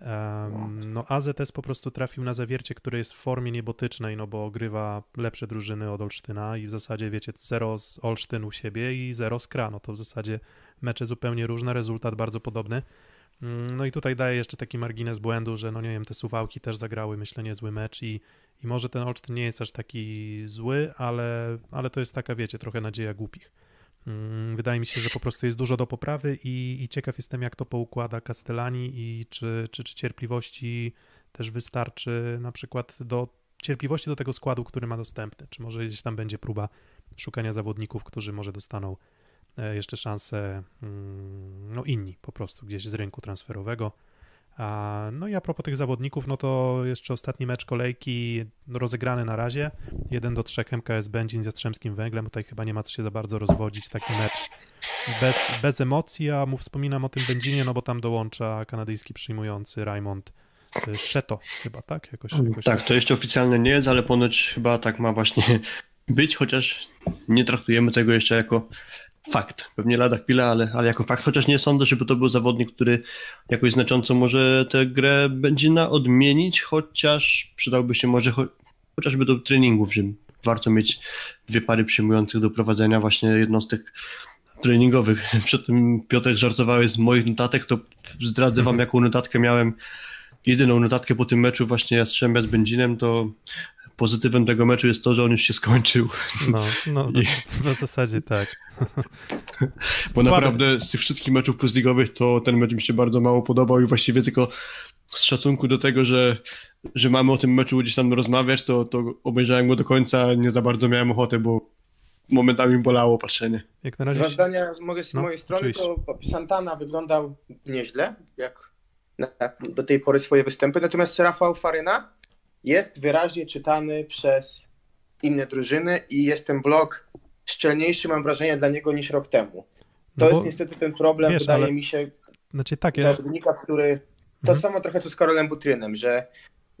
em, no AZS po prostu trafił na zawiercie, które jest w formie niebotycznej, no bo grywa lepsze drużyny od Olsztyna i w zasadzie, wiecie, 0 z Olsztyn u siebie i 0 z Kra, no to w zasadzie mecze zupełnie różne, rezultat bardzo podobny. Mm, No i tutaj daję jeszcze taki margines błędu, że no nie wiem, te Suwałki też zagrały, myślę, niezły mecz i, i może ten Olsztyn nie jest aż taki zły, ale, ale to jest taka, wiecie, trochę nadzieja głupich. Mm, Wydaje mi się, że po prostu jest dużo do poprawy i, i ciekaw jestem, jak to poukłada Castellani i czy, czy, czy cierpliwości też wystarczy na przykład do cierpliwości do tego składu, który ma dostępny. Czy może gdzieś tam będzie próba szukania zawodników, którzy może dostaną e, jeszcze szansę, mm, no inni po prostu gdzieś z rynku transferowego. No i a propos tych zawodników, no to jeszcze ostatni mecz kolejki rozegrany na razie. 1 do 3 MKS Będzin z Jastrzębskim Węglem. Tutaj chyba nie ma co się za bardzo rozwodzić. Taki mecz bez, bez emocji, a mu wspominam o tym Będzinie, no bo tam dołącza kanadyjski przyjmujący Raymond y, Szeto chyba, tak? Jakoś, jakoś Tak, to jeszcze oficjalne nie jest, ale ponoć chyba tak ma właśnie być, chociaż nie traktujemy tego jeszcze jako fakt. Pewnie lada chwila, ale, ale jako fakt, chociaż nie sądzę, żeby to był zawodnik, który jakoś znacząco może tę grę będzie na odmienić, chociaż przydałby się może cho chociażby do treningów, że warto mieć dwie pary przyjmujących do prowadzenia właśnie jednostek treningowych. Przed tym Piotr żartowałeś z moich notatek, to zdradzę wam, jaką notatkę miałem. Jedyną notatkę po tym meczu właśnie Jastrzębia z Będzinem, to pozytywem tego meczu jest to, że on już się skończył. No, no to, w zasadzie tak. Bo Słaby. naprawdę z tych wszystkich meczów plusligowych to ten mecz mi się bardzo mało podobał i właściwie tylko z szacunku do tego, że, że mamy o tym meczu gdzieś tam rozmawiać, to, to obejrzałem go do końca, nie za bardzo miałem ochotę, bo momentami bolało patrzenie. Jak na razie. Dwa zdania z mojej, z No, mojej strony, oczywiście. to Santana wyglądał nieźle, jak na, do tej pory swoje występy, natomiast Rafał Faryna jest wyraźnie czytany przez inne drużyny i jest ten blok szczelniejszy, mam wrażenie, dla niego niż rok temu. To No bo- jest niestety ten problem, wiesz, wydaje ale- mi się, Znaczy takie. zawodnika, który. To Mhm. samo trochę co z Karolem Butrynem, że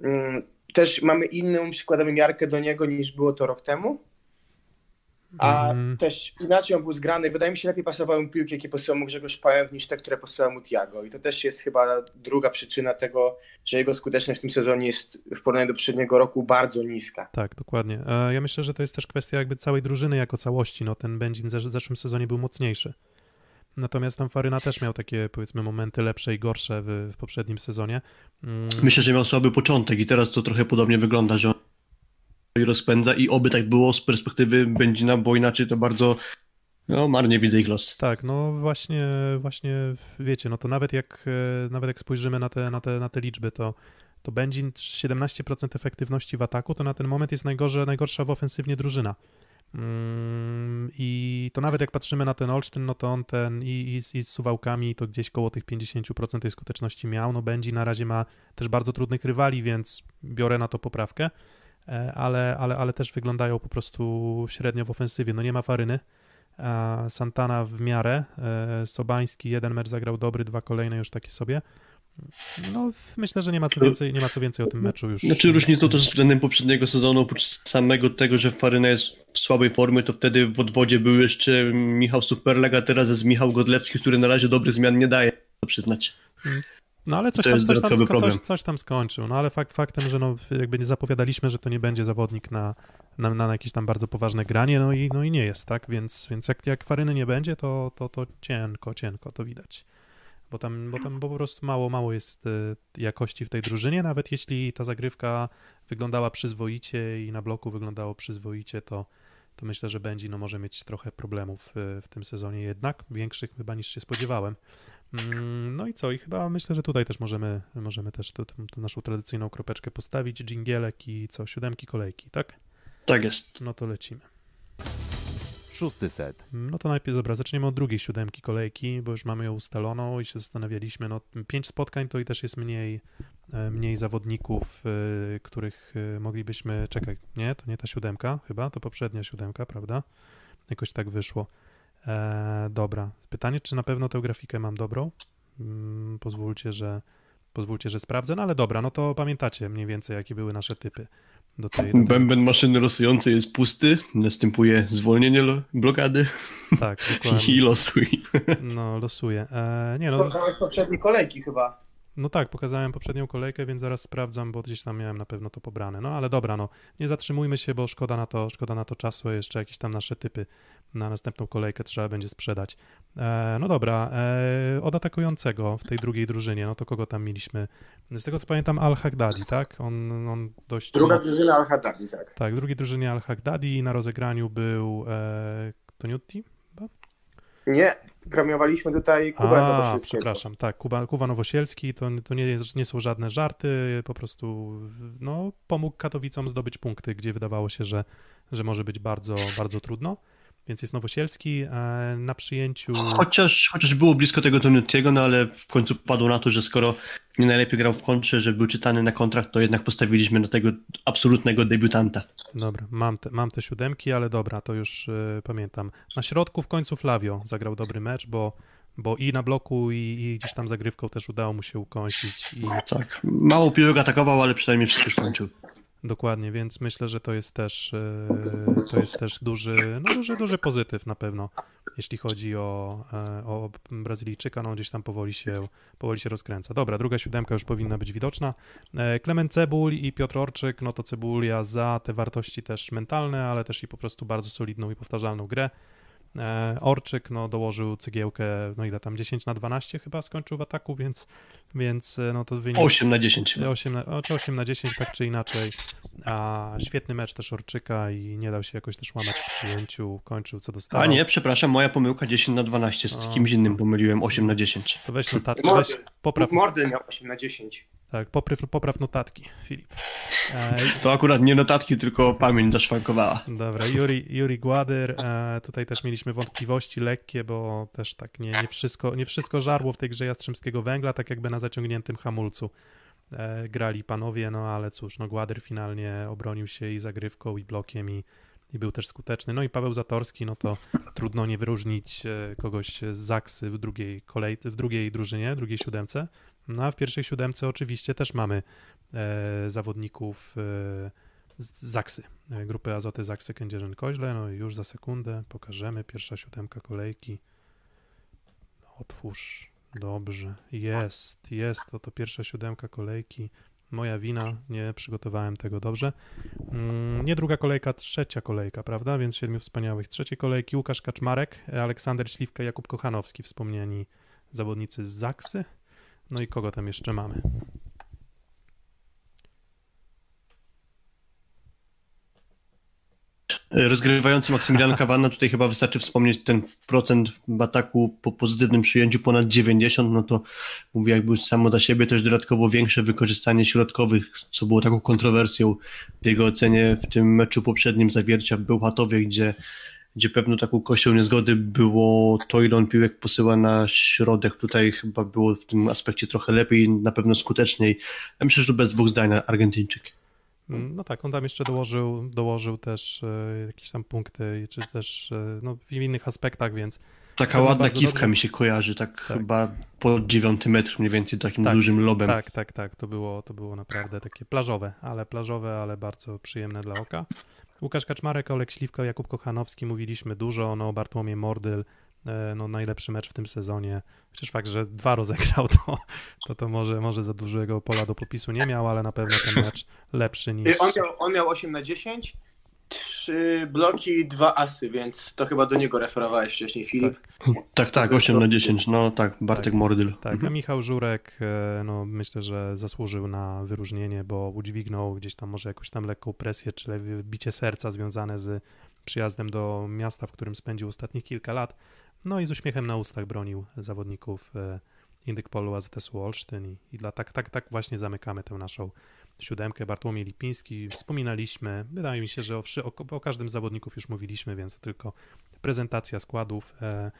mm, też mamy inną, przykładamy miarkę do niego niż było to rok temu. A Mhm. też inaczej on był zgrany. Wydaje mi się, lepiej pasowały mu piłki, jakie posyłał mu Grzegorz Pająk, niż te, które posyłał mu Tiago. I to też jest chyba druga przyczyna tego, że jego skuteczność w tym sezonie jest w porównaniu do poprzedniego roku bardzo niska. Tak, dokładnie. E, Ja myślę, że to jest też kwestia jakby całej drużyny jako całości. No, ten Będzin w zesz- zeszłym sezonie był mocniejszy. Natomiast tam Faryna też miał takie, powiedzmy, momenty lepsze i gorsze w, w poprzednim sezonie. Mm, Myślę, że miał słaby początek i teraz to trochę podobnie wygląda, że on i rozpędza i oby tak było z perspektywy Będzina, bo inaczej to bardzo no, marnie widzę ich los. Tak, no właśnie, właśnie wiecie, no to nawet jak, e, nawet jak spojrzymy na te, na te, na te liczby, to, to Będzin 17% efektywności w ataku, to na ten moment jest najgorsze, najgorsza w ofensywnie drużyna. Mm, I to nawet jak patrzymy na ten Olsztyn, no to on ten i, i, z- i z Suwałkami to gdzieś koło tych 50% tej skuteczności miał. No Będzin na razie ma też bardzo trudnych rywali, więc biorę na to poprawkę, ale, ale, ale też wyglądają po prostu średnio w ofensywie. No nie ma Faryny, a Santana w miarę, e, Sobański jeden mecz zagrał dobry, dwa kolejne już takie sobie. No myślę, że nie ma co więcej, nie ma co więcej o tym meczu już. Znaczy różni to też względem poprzedniego sezonu, oprócz samego tego, że Faryna jest w słabej formie, to wtedy w odwodzie był jeszcze Michał Superleg, a teraz jest Michał Godlewski, który na razie dobrych zmian nie daje, to przyznać. No ale coś tam, coś, tam, coś, coś tam skończył. No ale fakt faktem, że no, jakby nie zapowiadaliśmy, że to nie będzie zawodnik na, na, na jakieś tam bardzo poważne granie, no i, no i nie jest, tak? Więc, więc jak, jak Faryny nie będzie, to, to, to cienko, cienko to widać. Bo tam, bo tam po prostu mało, mało jest y, jakości w tej drużynie, nawet jeśli ta zagrywka wyglądała przyzwoicie i na bloku wyglądało przyzwoicie, to, to myślę, że będzie no może mieć trochę problemów y, w tym sezonie jednak, większych chyba niż się spodziewałem. Mm, No i co? I chyba myślę, że tutaj też możemy, możemy też tę naszą tradycyjną kropeczkę postawić, dżingielek i co, siódemki kolejki, tak? Tak jest. No to lecimy. Szósty set. No to najpierw, dobra, zaczniemy od drugiej siódemki kolejki, bo już mamy ją ustaloną i się zastanawialiśmy, no pięć spotkań to i też jest mniej, e, mniej zawodników, e, których e, moglibyśmy, czekaj, nie, to nie ta siódemka chyba, to poprzednia siódemka, prawda? Jakoś tak wyszło. E, dobra. Pytanie, czy na pewno tę grafikę mam dobrą? Mm, pozwólcie, że pozwólcie, że sprawdzę. No ale dobra, no to pamiętacie mniej więcej, jakie były nasze typy do tej. Do tej... Bęben maszyny losującej jest pusty, następuje zwolnienie lo- blokady Tak, i dokładnie. losuj. No, losuję. E, nie no, Pokazałeś poprzedniej kolejki chyba. No tak, pokazałem poprzednią kolejkę, więc zaraz sprawdzam, bo gdzieś tam miałem na pewno to pobrane. No ale dobra, no nie zatrzymujmy się, bo szkoda na to, szkoda na to czasu, jeszcze jakieś tam nasze typy na następną kolejkę trzeba będzie sprzedać. E, no dobra, e, od atakującego w tej drugiej drużynie, no to kogo tam mieliśmy? Z tego co pamiętam Al-Hagdadi, tak? On, on dość... Druga mocno- drużyna Al-Haddadi, tak. Tak, drugiej drużynie Al-Hagdadi na rozegraniu był e, Toniutti? Nie, premiowaliśmy tutaj Kubę A, Nowosielskiego. przepraszam, tak, Kuba, Kuba Nowosielski, to, to nie, jest, nie są żadne żarty, po prostu no, pomógł Katowicom zdobyć punkty, gdzie wydawało się, że, że może być bardzo, bardzo trudno, więc jest Nowosielski e, na przyjęciu... Chociaż, chociaż było blisko tego Tonutiego, no ale w końcu padło na to, że skoro nie najlepiej grał w kontrze, że był czytany na kontrakt, to jednak postawiliśmy na tego absolutnego debiutanta. Dobra, mam te, mam te siódemki, ale dobra, to już e, pamiętam. Na środku w końcu Flavio zagrał dobry mecz, bo, bo i na bloku, i, i gdzieś tam zagrywką też udało mu się ukąsić i Tak. Mało piłek atakował, ale przynajmniej wszystko skończył. Dokładnie, więc myślę, że to jest też, e, to jest też duży, no duży, duży pozytyw na pewno, jeśli chodzi o, e, o Brazylijczyka, no gdzieś tam powoli się, powoli się rozkręca. Dobra, druga siódemka już powinna być widoczna. E, Klement Cebul i Piotr Orczyk, no to Cebulia za te wartości też mentalne, ale też i po prostu bardzo solidną i powtarzalną grę. Orczyk no, dołożył cegiełkę, no ile tam, 10 na 12 chyba skończył w ataku, więc, więc e, no to wynik... 8 na 10. 8 na, o, czy 8 na 10, tak czy inaczej. A świetny mecz też Orczyka i nie dał się jakoś też łamać w przyjęciu, kończył co dostał. A nie, przepraszam, moja pomyłka 10 na 12. Z O. kimś innym pomyliłem 8 na 10. To weź notatki, Mordy. weź, popraw, Mordy miał 8 na 10. tak, popraw, popraw notatki, Filip. E, To akurat nie notatki, tylko pamięć zaszwankowała. Dobra, Juri, Juri Gładyr, e, tutaj też mieliśmy wątpliwości lekkie, bo też tak nie, nie, wszystko, nie wszystko żarło w tej grze Jastrzębskiego Węgla, tak jakby na zaciągniętym hamulcu e, grali panowie, no ale cóż, no Gładyr finalnie obronił się i zagrywką, i blokiem, i, i był też skuteczny. No i Paweł Zatorski, no to trudno nie wyróżnić e, kogoś z Zaksy w drugiej kolej, w drugiej drużynie, drugiej siódemce. No a w pierwszej siódemce oczywiście też mamy e, zawodników e, z Zaksy, e, grupy Azoty Zaksy Kędzierzyn-Koźle. No i już za sekundę pokażemy pierwsza siódemka kolejki. Otwórz. Dobrze. Jest, jest. To to pierwsza siódemka kolejki. Moja wina, nie przygotowałem tego dobrze. Mm, Nie druga kolejka, trzecia kolejka, prawda? Więc siedmiu wspaniałych. Trzeciej kolejki Łukasz Kaczmarek, Aleksander Śliwka, Jakub Kochanowski, wspomniani zawodnicy z Zaksy. No i kogo tam jeszcze mamy? Rozgrywający Maksymilian Kawana, tutaj chyba wystarczy wspomnieć ten procent ataku po pozytywnym przyjęciu ponad 90, no to mówię jakby samo za siebie też dodatkowo większe wykorzystanie środkowych, co było taką kontrowersją w jego ocenie w tym meczu poprzednim zawiercia w Bełchatowie, gdzie, gdzie pewną taką kością niezgody było to, ile on piłek posyła na środek. Tutaj chyba było w tym aspekcie trochę lepiej, na pewno skuteczniej. Ja myślę, że to bez dwóch zdań Argentyńczyk. Mm, No tak, on tam jeszcze dołożył, dołożył też e, jakieś tam punkty, czy też e, no, w innych aspektach, więc Taka ładna kiwka dobrze. mi się kojarzy, tak, Tak. chyba po dziewiąty metr mniej więcej, takim Tak, dużym lobem. tak, tak, tak, to było, to było naprawdę takie plażowe, ale plażowe, ale bardzo przyjemne dla oka. Łukasz Kaczmarek, Olek Śliwka, Jakub Kochanowski, mówiliśmy dużo, no Bartłomiej Mordyl, e, no najlepszy mecz w tym sezonie. Przecież fakt, że dwa rozegrał, to, to, to może, może za dużego pola do popisu nie miał, ale na pewno ten mecz lepszy niż... On miał, on miał 8 na 10, 3 bloki i 2 asy, więc to chyba do niego referowałeś wcześniej, Filip. Tak, tak, 8 na 10, no tak, Bartek Tak. Mordyl. Tak, a Michał Żurek, e, no myślę, że zasłużył na wyróżnienie, bo udźwignął gdzieś tam może jakąś tam lekką presję, czy le- bicie serca związane z przyjazdem do miasta, w którym spędził ostatnich kilka lat. No i z uśmiechem na ustach bronił zawodników e, Indykpolu AZS-u Olsztyn i, i dla, tak, tak, tak właśnie zamykamy tę naszą siódemkę. Bartłomiej Lipiński, wspominaliśmy, wydaje mi się, że o, o, o każdym z zawodników już mówiliśmy, więc to tylko prezentacja składów. E,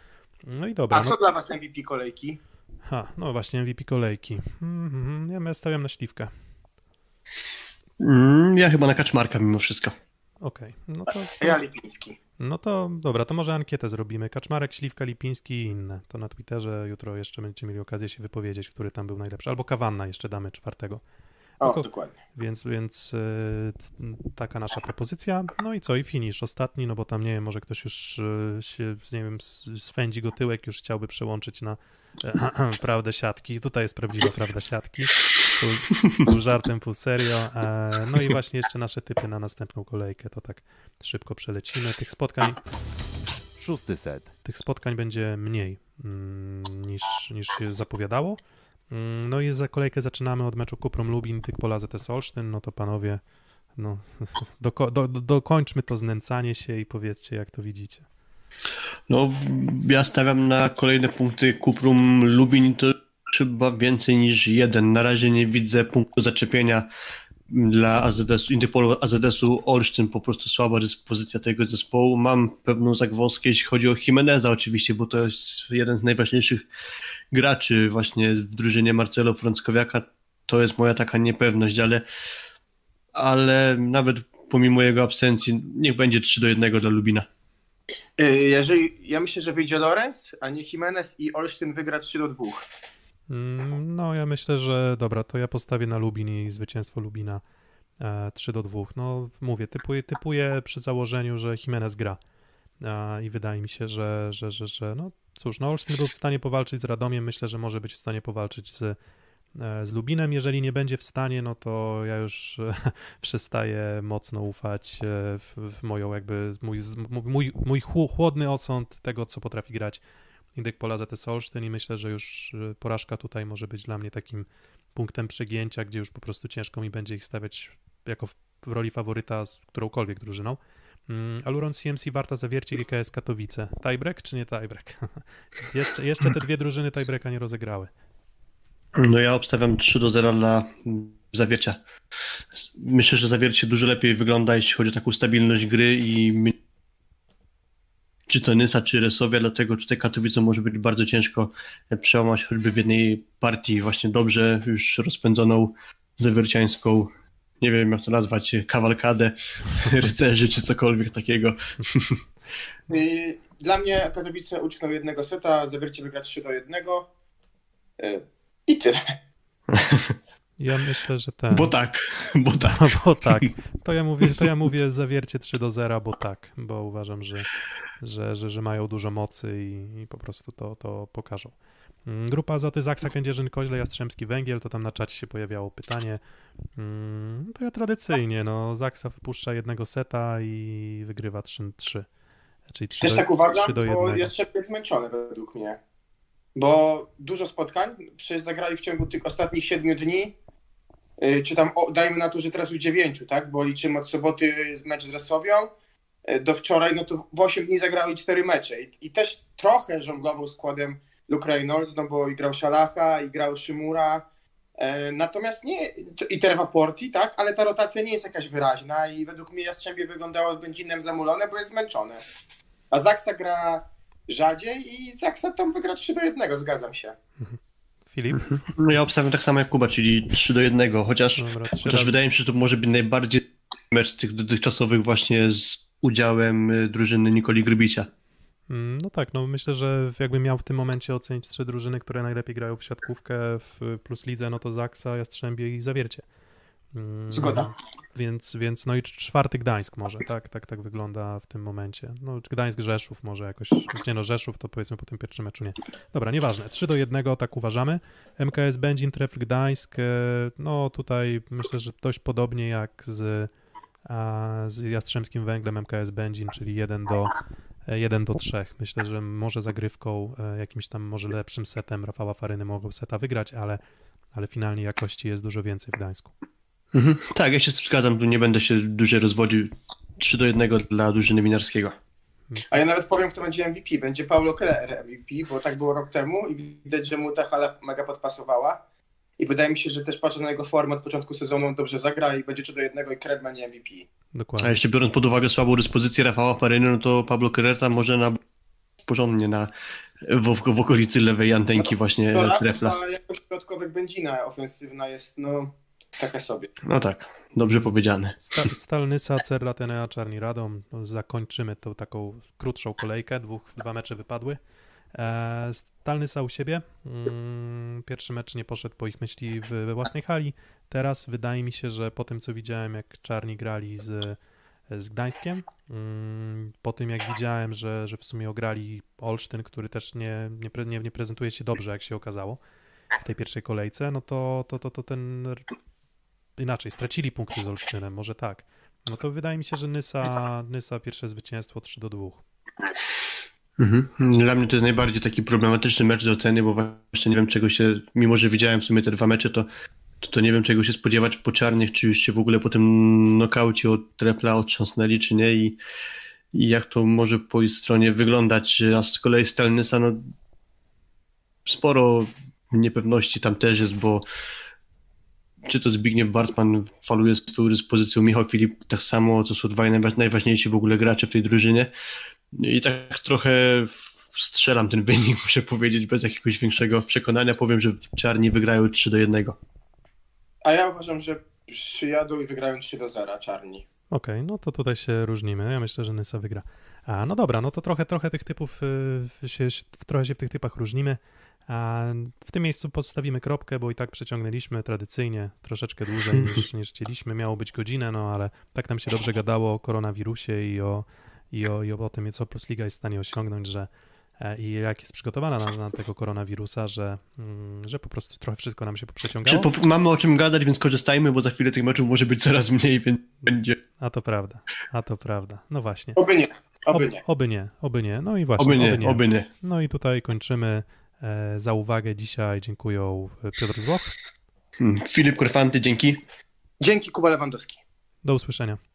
no i dobra. A no, kto dla was MVP kolejki? Ha, no właśnie, MVP kolejki. Mhm, ja stawiam na śliwkę. Mm, ja chyba na Kaczmarka mimo wszystko. Okej, no to, Ja Lipiński. No to dobra, to może ankietę zrobimy. Kaczmarek, Śliwka, Lipiński i inne. To na Twitterze jutro jeszcze będziecie mieli okazję się wypowiedzieć, który tam był najlepszy. Albo Kawanna jeszcze damy czwartego. O, Tylko- dokładnie. Więc, więc y, t- taka nasza propozycja. No i co? I finish ostatni, no bo tam nie wiem, może ktoś już y, się, nie wiem, swędzi go tyłek, już chciałby przełączyć na e, prawdę siatki. Tutaj jest prawdziwa prawda siatki. Pół, pół żartem, pół serio. E, no i właśnie jeszcze nasze typy na następną kolejkę. To tak szybko przelecimy. Tych spotkań, Szósty set. tych spotkań będzie mniej mm, niż, niż się zapowiadało. Mm, No i za kolejkę zaczynamy od meczu Kuprum Lubin, Tykpola ZS Olsztyn. No to panowie, no, do, do, dokończmy to znęcanie się i powiedzcie, jak to widzicie. No, ja stawiam na kolejne punkty Kuprum Lubin to chyba więcej niż jeden. Na razie nie widzę punktu zaczepienia dla AZS, Interpolu AZS-u Olsztyn, po prostu słaba dyspozycja tego zespołu. Mam pewną zagwozdkę, jeśli chodzi o Jimeneza oczywiście, bo to jest jeden z najważniejszych graczy właśnie w drużynie Marcelo Frąckowiaka. To jest moja taka niepewność, ale, ale nawet pomimo jego absencji, niech będzie 3 do 1 dla Lubina. Y, Jeżeli, ja myślę, że wyjdzie Lorenz, a nie Jimenez i Olsztyn wygra 3 do 2. Mm, No ja myślę, że dobra, to ja postawię na Lubin i zwycięstwo Lubina e, 3 do 2. No mówię, typuję, typuję przy założeniu, że Jimenez gra. E, I wydaje mi się, że, że, że, że no cóż, no Olsztyn był w stanie powalczyć z Radomiem, myślę, że może być w stanie powalczyć z, e, z Lubinem. Jeżeli nie będzie w stanie, no to ja już e, przestaję mocno ufać e, w, w moją jakby, mój, mój, mój chłodny osąd tego, co potrafi grać Indyk Pola ZS Olsztyn i myślę, że już y, porażka tutaj może być dla mnie takim punktem przegięcia, gdzie już po prostu ciężko mi będzie ich stawiać jako w, w roli faworyta z którąkolwiek drużyną. Mm, Aluron CMC Warta Zawiercie GKS Katowice. Tiebreak czy nie tiebreak? jeszcze, jeszcze te dwie drużyny tiebreaka nie rozegrały. No ja obstawiam 3 do 0 dla Zawiercia. Myślę, że Zawiercie dużo lepiej wygląda, jeśli chodzi o taką stabilność gry i czy to Nysa, czy Resowia, dlatego tutaj Katowice może być bardzo ciężko przełamać choćby w jednej partii właśnie dobrze już rozpędzoną zawierciańską, nie wiem jak to nazwać, kawalkadę, rycerzy czy cokolwiek takiego. Dla mnie Katowice uczknął jednego seta, Zawiercie wygra 3 do 1. Y, I tyle. Ja myślę, że ten. Bo tak, bo tak. No, bo tak. To ja mówię, to ja mówię zawiercie 3 do 0, bo tak, bo uważam, że, że, że, że mają dużo mocy i, i po prostu to, to pokażą. Mm, Grupa Azoty Zaksa, Kędzierzyn, Koźle, Jastrzębski, Węgiel, to tam na czacie się pojawiało pytanie. Mm, To ja tradycyjnie, no Zaksa wypuszcza jednego seta i wygrywa 3-3. Czyli 3 Też do, tak uważam, 3 do bo 1. jest zmęczony według mnie. Bo dużo spotkań, przecież zagrali w ciągu tych ostatnich 7 dni, czy tam, o, dajmy na to, że teraz już 9, tak? Bo liczymy od soboty mecz z Resowią, y, do wczoraj, no to w 8 dni zagrali 4 mecze. I, i też trochę żonglował składem Luke no bo i grał Szalacha, i grał Szymura, E, Natomiast nie, i Terwa Porti, tak, ale ta rotacja nie jest jakaś wyraźna i według mnie Jastrzębie wyglądało z Będzinem zamulone, bo jest zmęczone. A Zaksa gra rzadziej i Zaksa tam wygra 3 do 1, zgadzam się. Filip? No ja obstawiam tak samo jak Kuba, czyli 3 do 1, chociaż, Dobra, chociaż razy. wydaje mi się, że to może być najbardziej mecz tych dotychczasowych właśnie z udziałem y, drużyny Nikoli Grybicia. Mm, No tak, no myślę, że jakbym miał w tym momencie ocenić trzy drużyny, które najlepiej grają w siatkówkę w Plus Lidze, no to Zaksa, Jastrzębie i Zawiercie. Mm, Zgoda. Więc, więc no i cz- czwarty Gdańsk może, tak, tak, tak wygląda w tym momencie. No Gdańsk, Rzeszów może jakoś, nie no Rzeszów to powiedzmy po tym pierwszym meczu nie. Dobra, nieważne, 3 do 1, tak uważamy. MKS Będzin, Trefl Gdańsk, e, no tutaj myślę, że dość podobnie jak z, z Jastrzębskim Węglem MKS Będzin, czyli 1 do 1 do 3. Myślę, że może zagrywką, e, jakimś tam może lepszym setem Rafała Faryny mogą seta wygrać, ale, ale finalnie jakości jest dużo więcej w Gdańsku. Mhm. Tak, ja się zgadzam, tu nie będę się dłużej rozwodził. 3 do 1 dla drużyny Winarskiego. A ja nawet powiem, kto będzie MVP. Będzie Paulo Keller MVP, bo tak było rok temu i widać, że mu ta hala mega podpasowała. I wydaje mi się, że też patrzę na jego formę od początku sezonu, on dobrze zagra i będzie 3 do 1 i Keller będzie MVP. A Dokładnie. jeszcze biorąc pod uwagę słabą dyspozycję Rafała Faryny, no to Pablo Carreta może na porządnie na w, w okolicy lewej antenki właśnie To raz trefla. ta jakość środkowych Będzina ofensywna jest no taka sobie. No tak. dobrze powiedziane. Sta, Stal Nysa, Cerla Tenea, Czarni Radom. No, zakończymy tą taką krótszą kolejkę. Dwóch, dwa mecze wypadły. E, Stal Nysa u siebie. Mm, Pierwszy mecz nie poszedł po ich myśli w, we własnej hali. Teraz wydaje mi się, że po tym, co widziałem, jak Czarni grali z, z Gdańskiem, mm, po tym, jak widziałem, że, że w sumie ograli Olsztyn, który też nie, nie, nie prezentuje się dobrze, jak się okazało w tej pierwszej kolejce, no to, to, to, to ten inaczej, stracili punkty z Olsztynem, może tak. No to wydaje mi się, że Nysa, Nysa pierwsze zwycięstwo 3 do 2. Mhm. Dla mnie to jest najbardziej taki problematyczny mecz do oceny, bo właśnie nie wiem czego się, mimo że widziałem w sumie te dwa mecze, to, to, to nie wiem czego się spodziewać po czarnych, czy już się w ogóle po tym nokaucie od trepla otrząsnęli, czy nie i, i jak to może po ich stronie wyglądać, a z kolei Stelnysa, no sporo niepewności tam też jest, bo czy to Zbigniew Bartman faluje swoją dyspozycją, Michał Filip tak samo, to są dwaj najwa- najważniejsi w ogóle gracze w tej drużynie i tak trochę strzelam ten wynik, muszę powiedzieć, bez jakiegoś większego przekonania. Powiem, że czarni wygrają 3 do 1. A ja uważam, że przyjadą i wygrają 3 do 0 czarni. Okej, no to tutaj się różnimy. Ja myślę, że Nysa wygra. A, no dobra, no to trochę, trochę tych typów y, się- trochę się w tych typach różnimy. A w tym miejscu postawimy kropkę, bo i tak przeciągnęliśmy tradycyjnie troszeczkę dłużej niż, niż chcieliśmy. Miało być godzinę, no ale tak nam się dobrze gadało o koronawirusie i o, i o, i o tym, co Plus Liga jest w stanie osiągnąć, że e, i jak jest przygotowana na, na tego koronawirusa, że, mm, że po prostu trochę wszystko nam się poprzeciągało. po, mamy o czym gadać, więc korzystajmy, bo za chwilę tych meczów może być coraz mniej, więc będzie. A to prawda, a to prawda. No właśnie. Oby nie, oby Ob- nie. Oby nie, oby nie. No i właśnie, Oby nie, oby nie. No i tutaj kończymy za uwagę dzisiaj. Dziękuję e, Piotr Złoch. Filip Korfanty, dzięki. Dzięki Kuba Lewandowski. Do usłyszenia.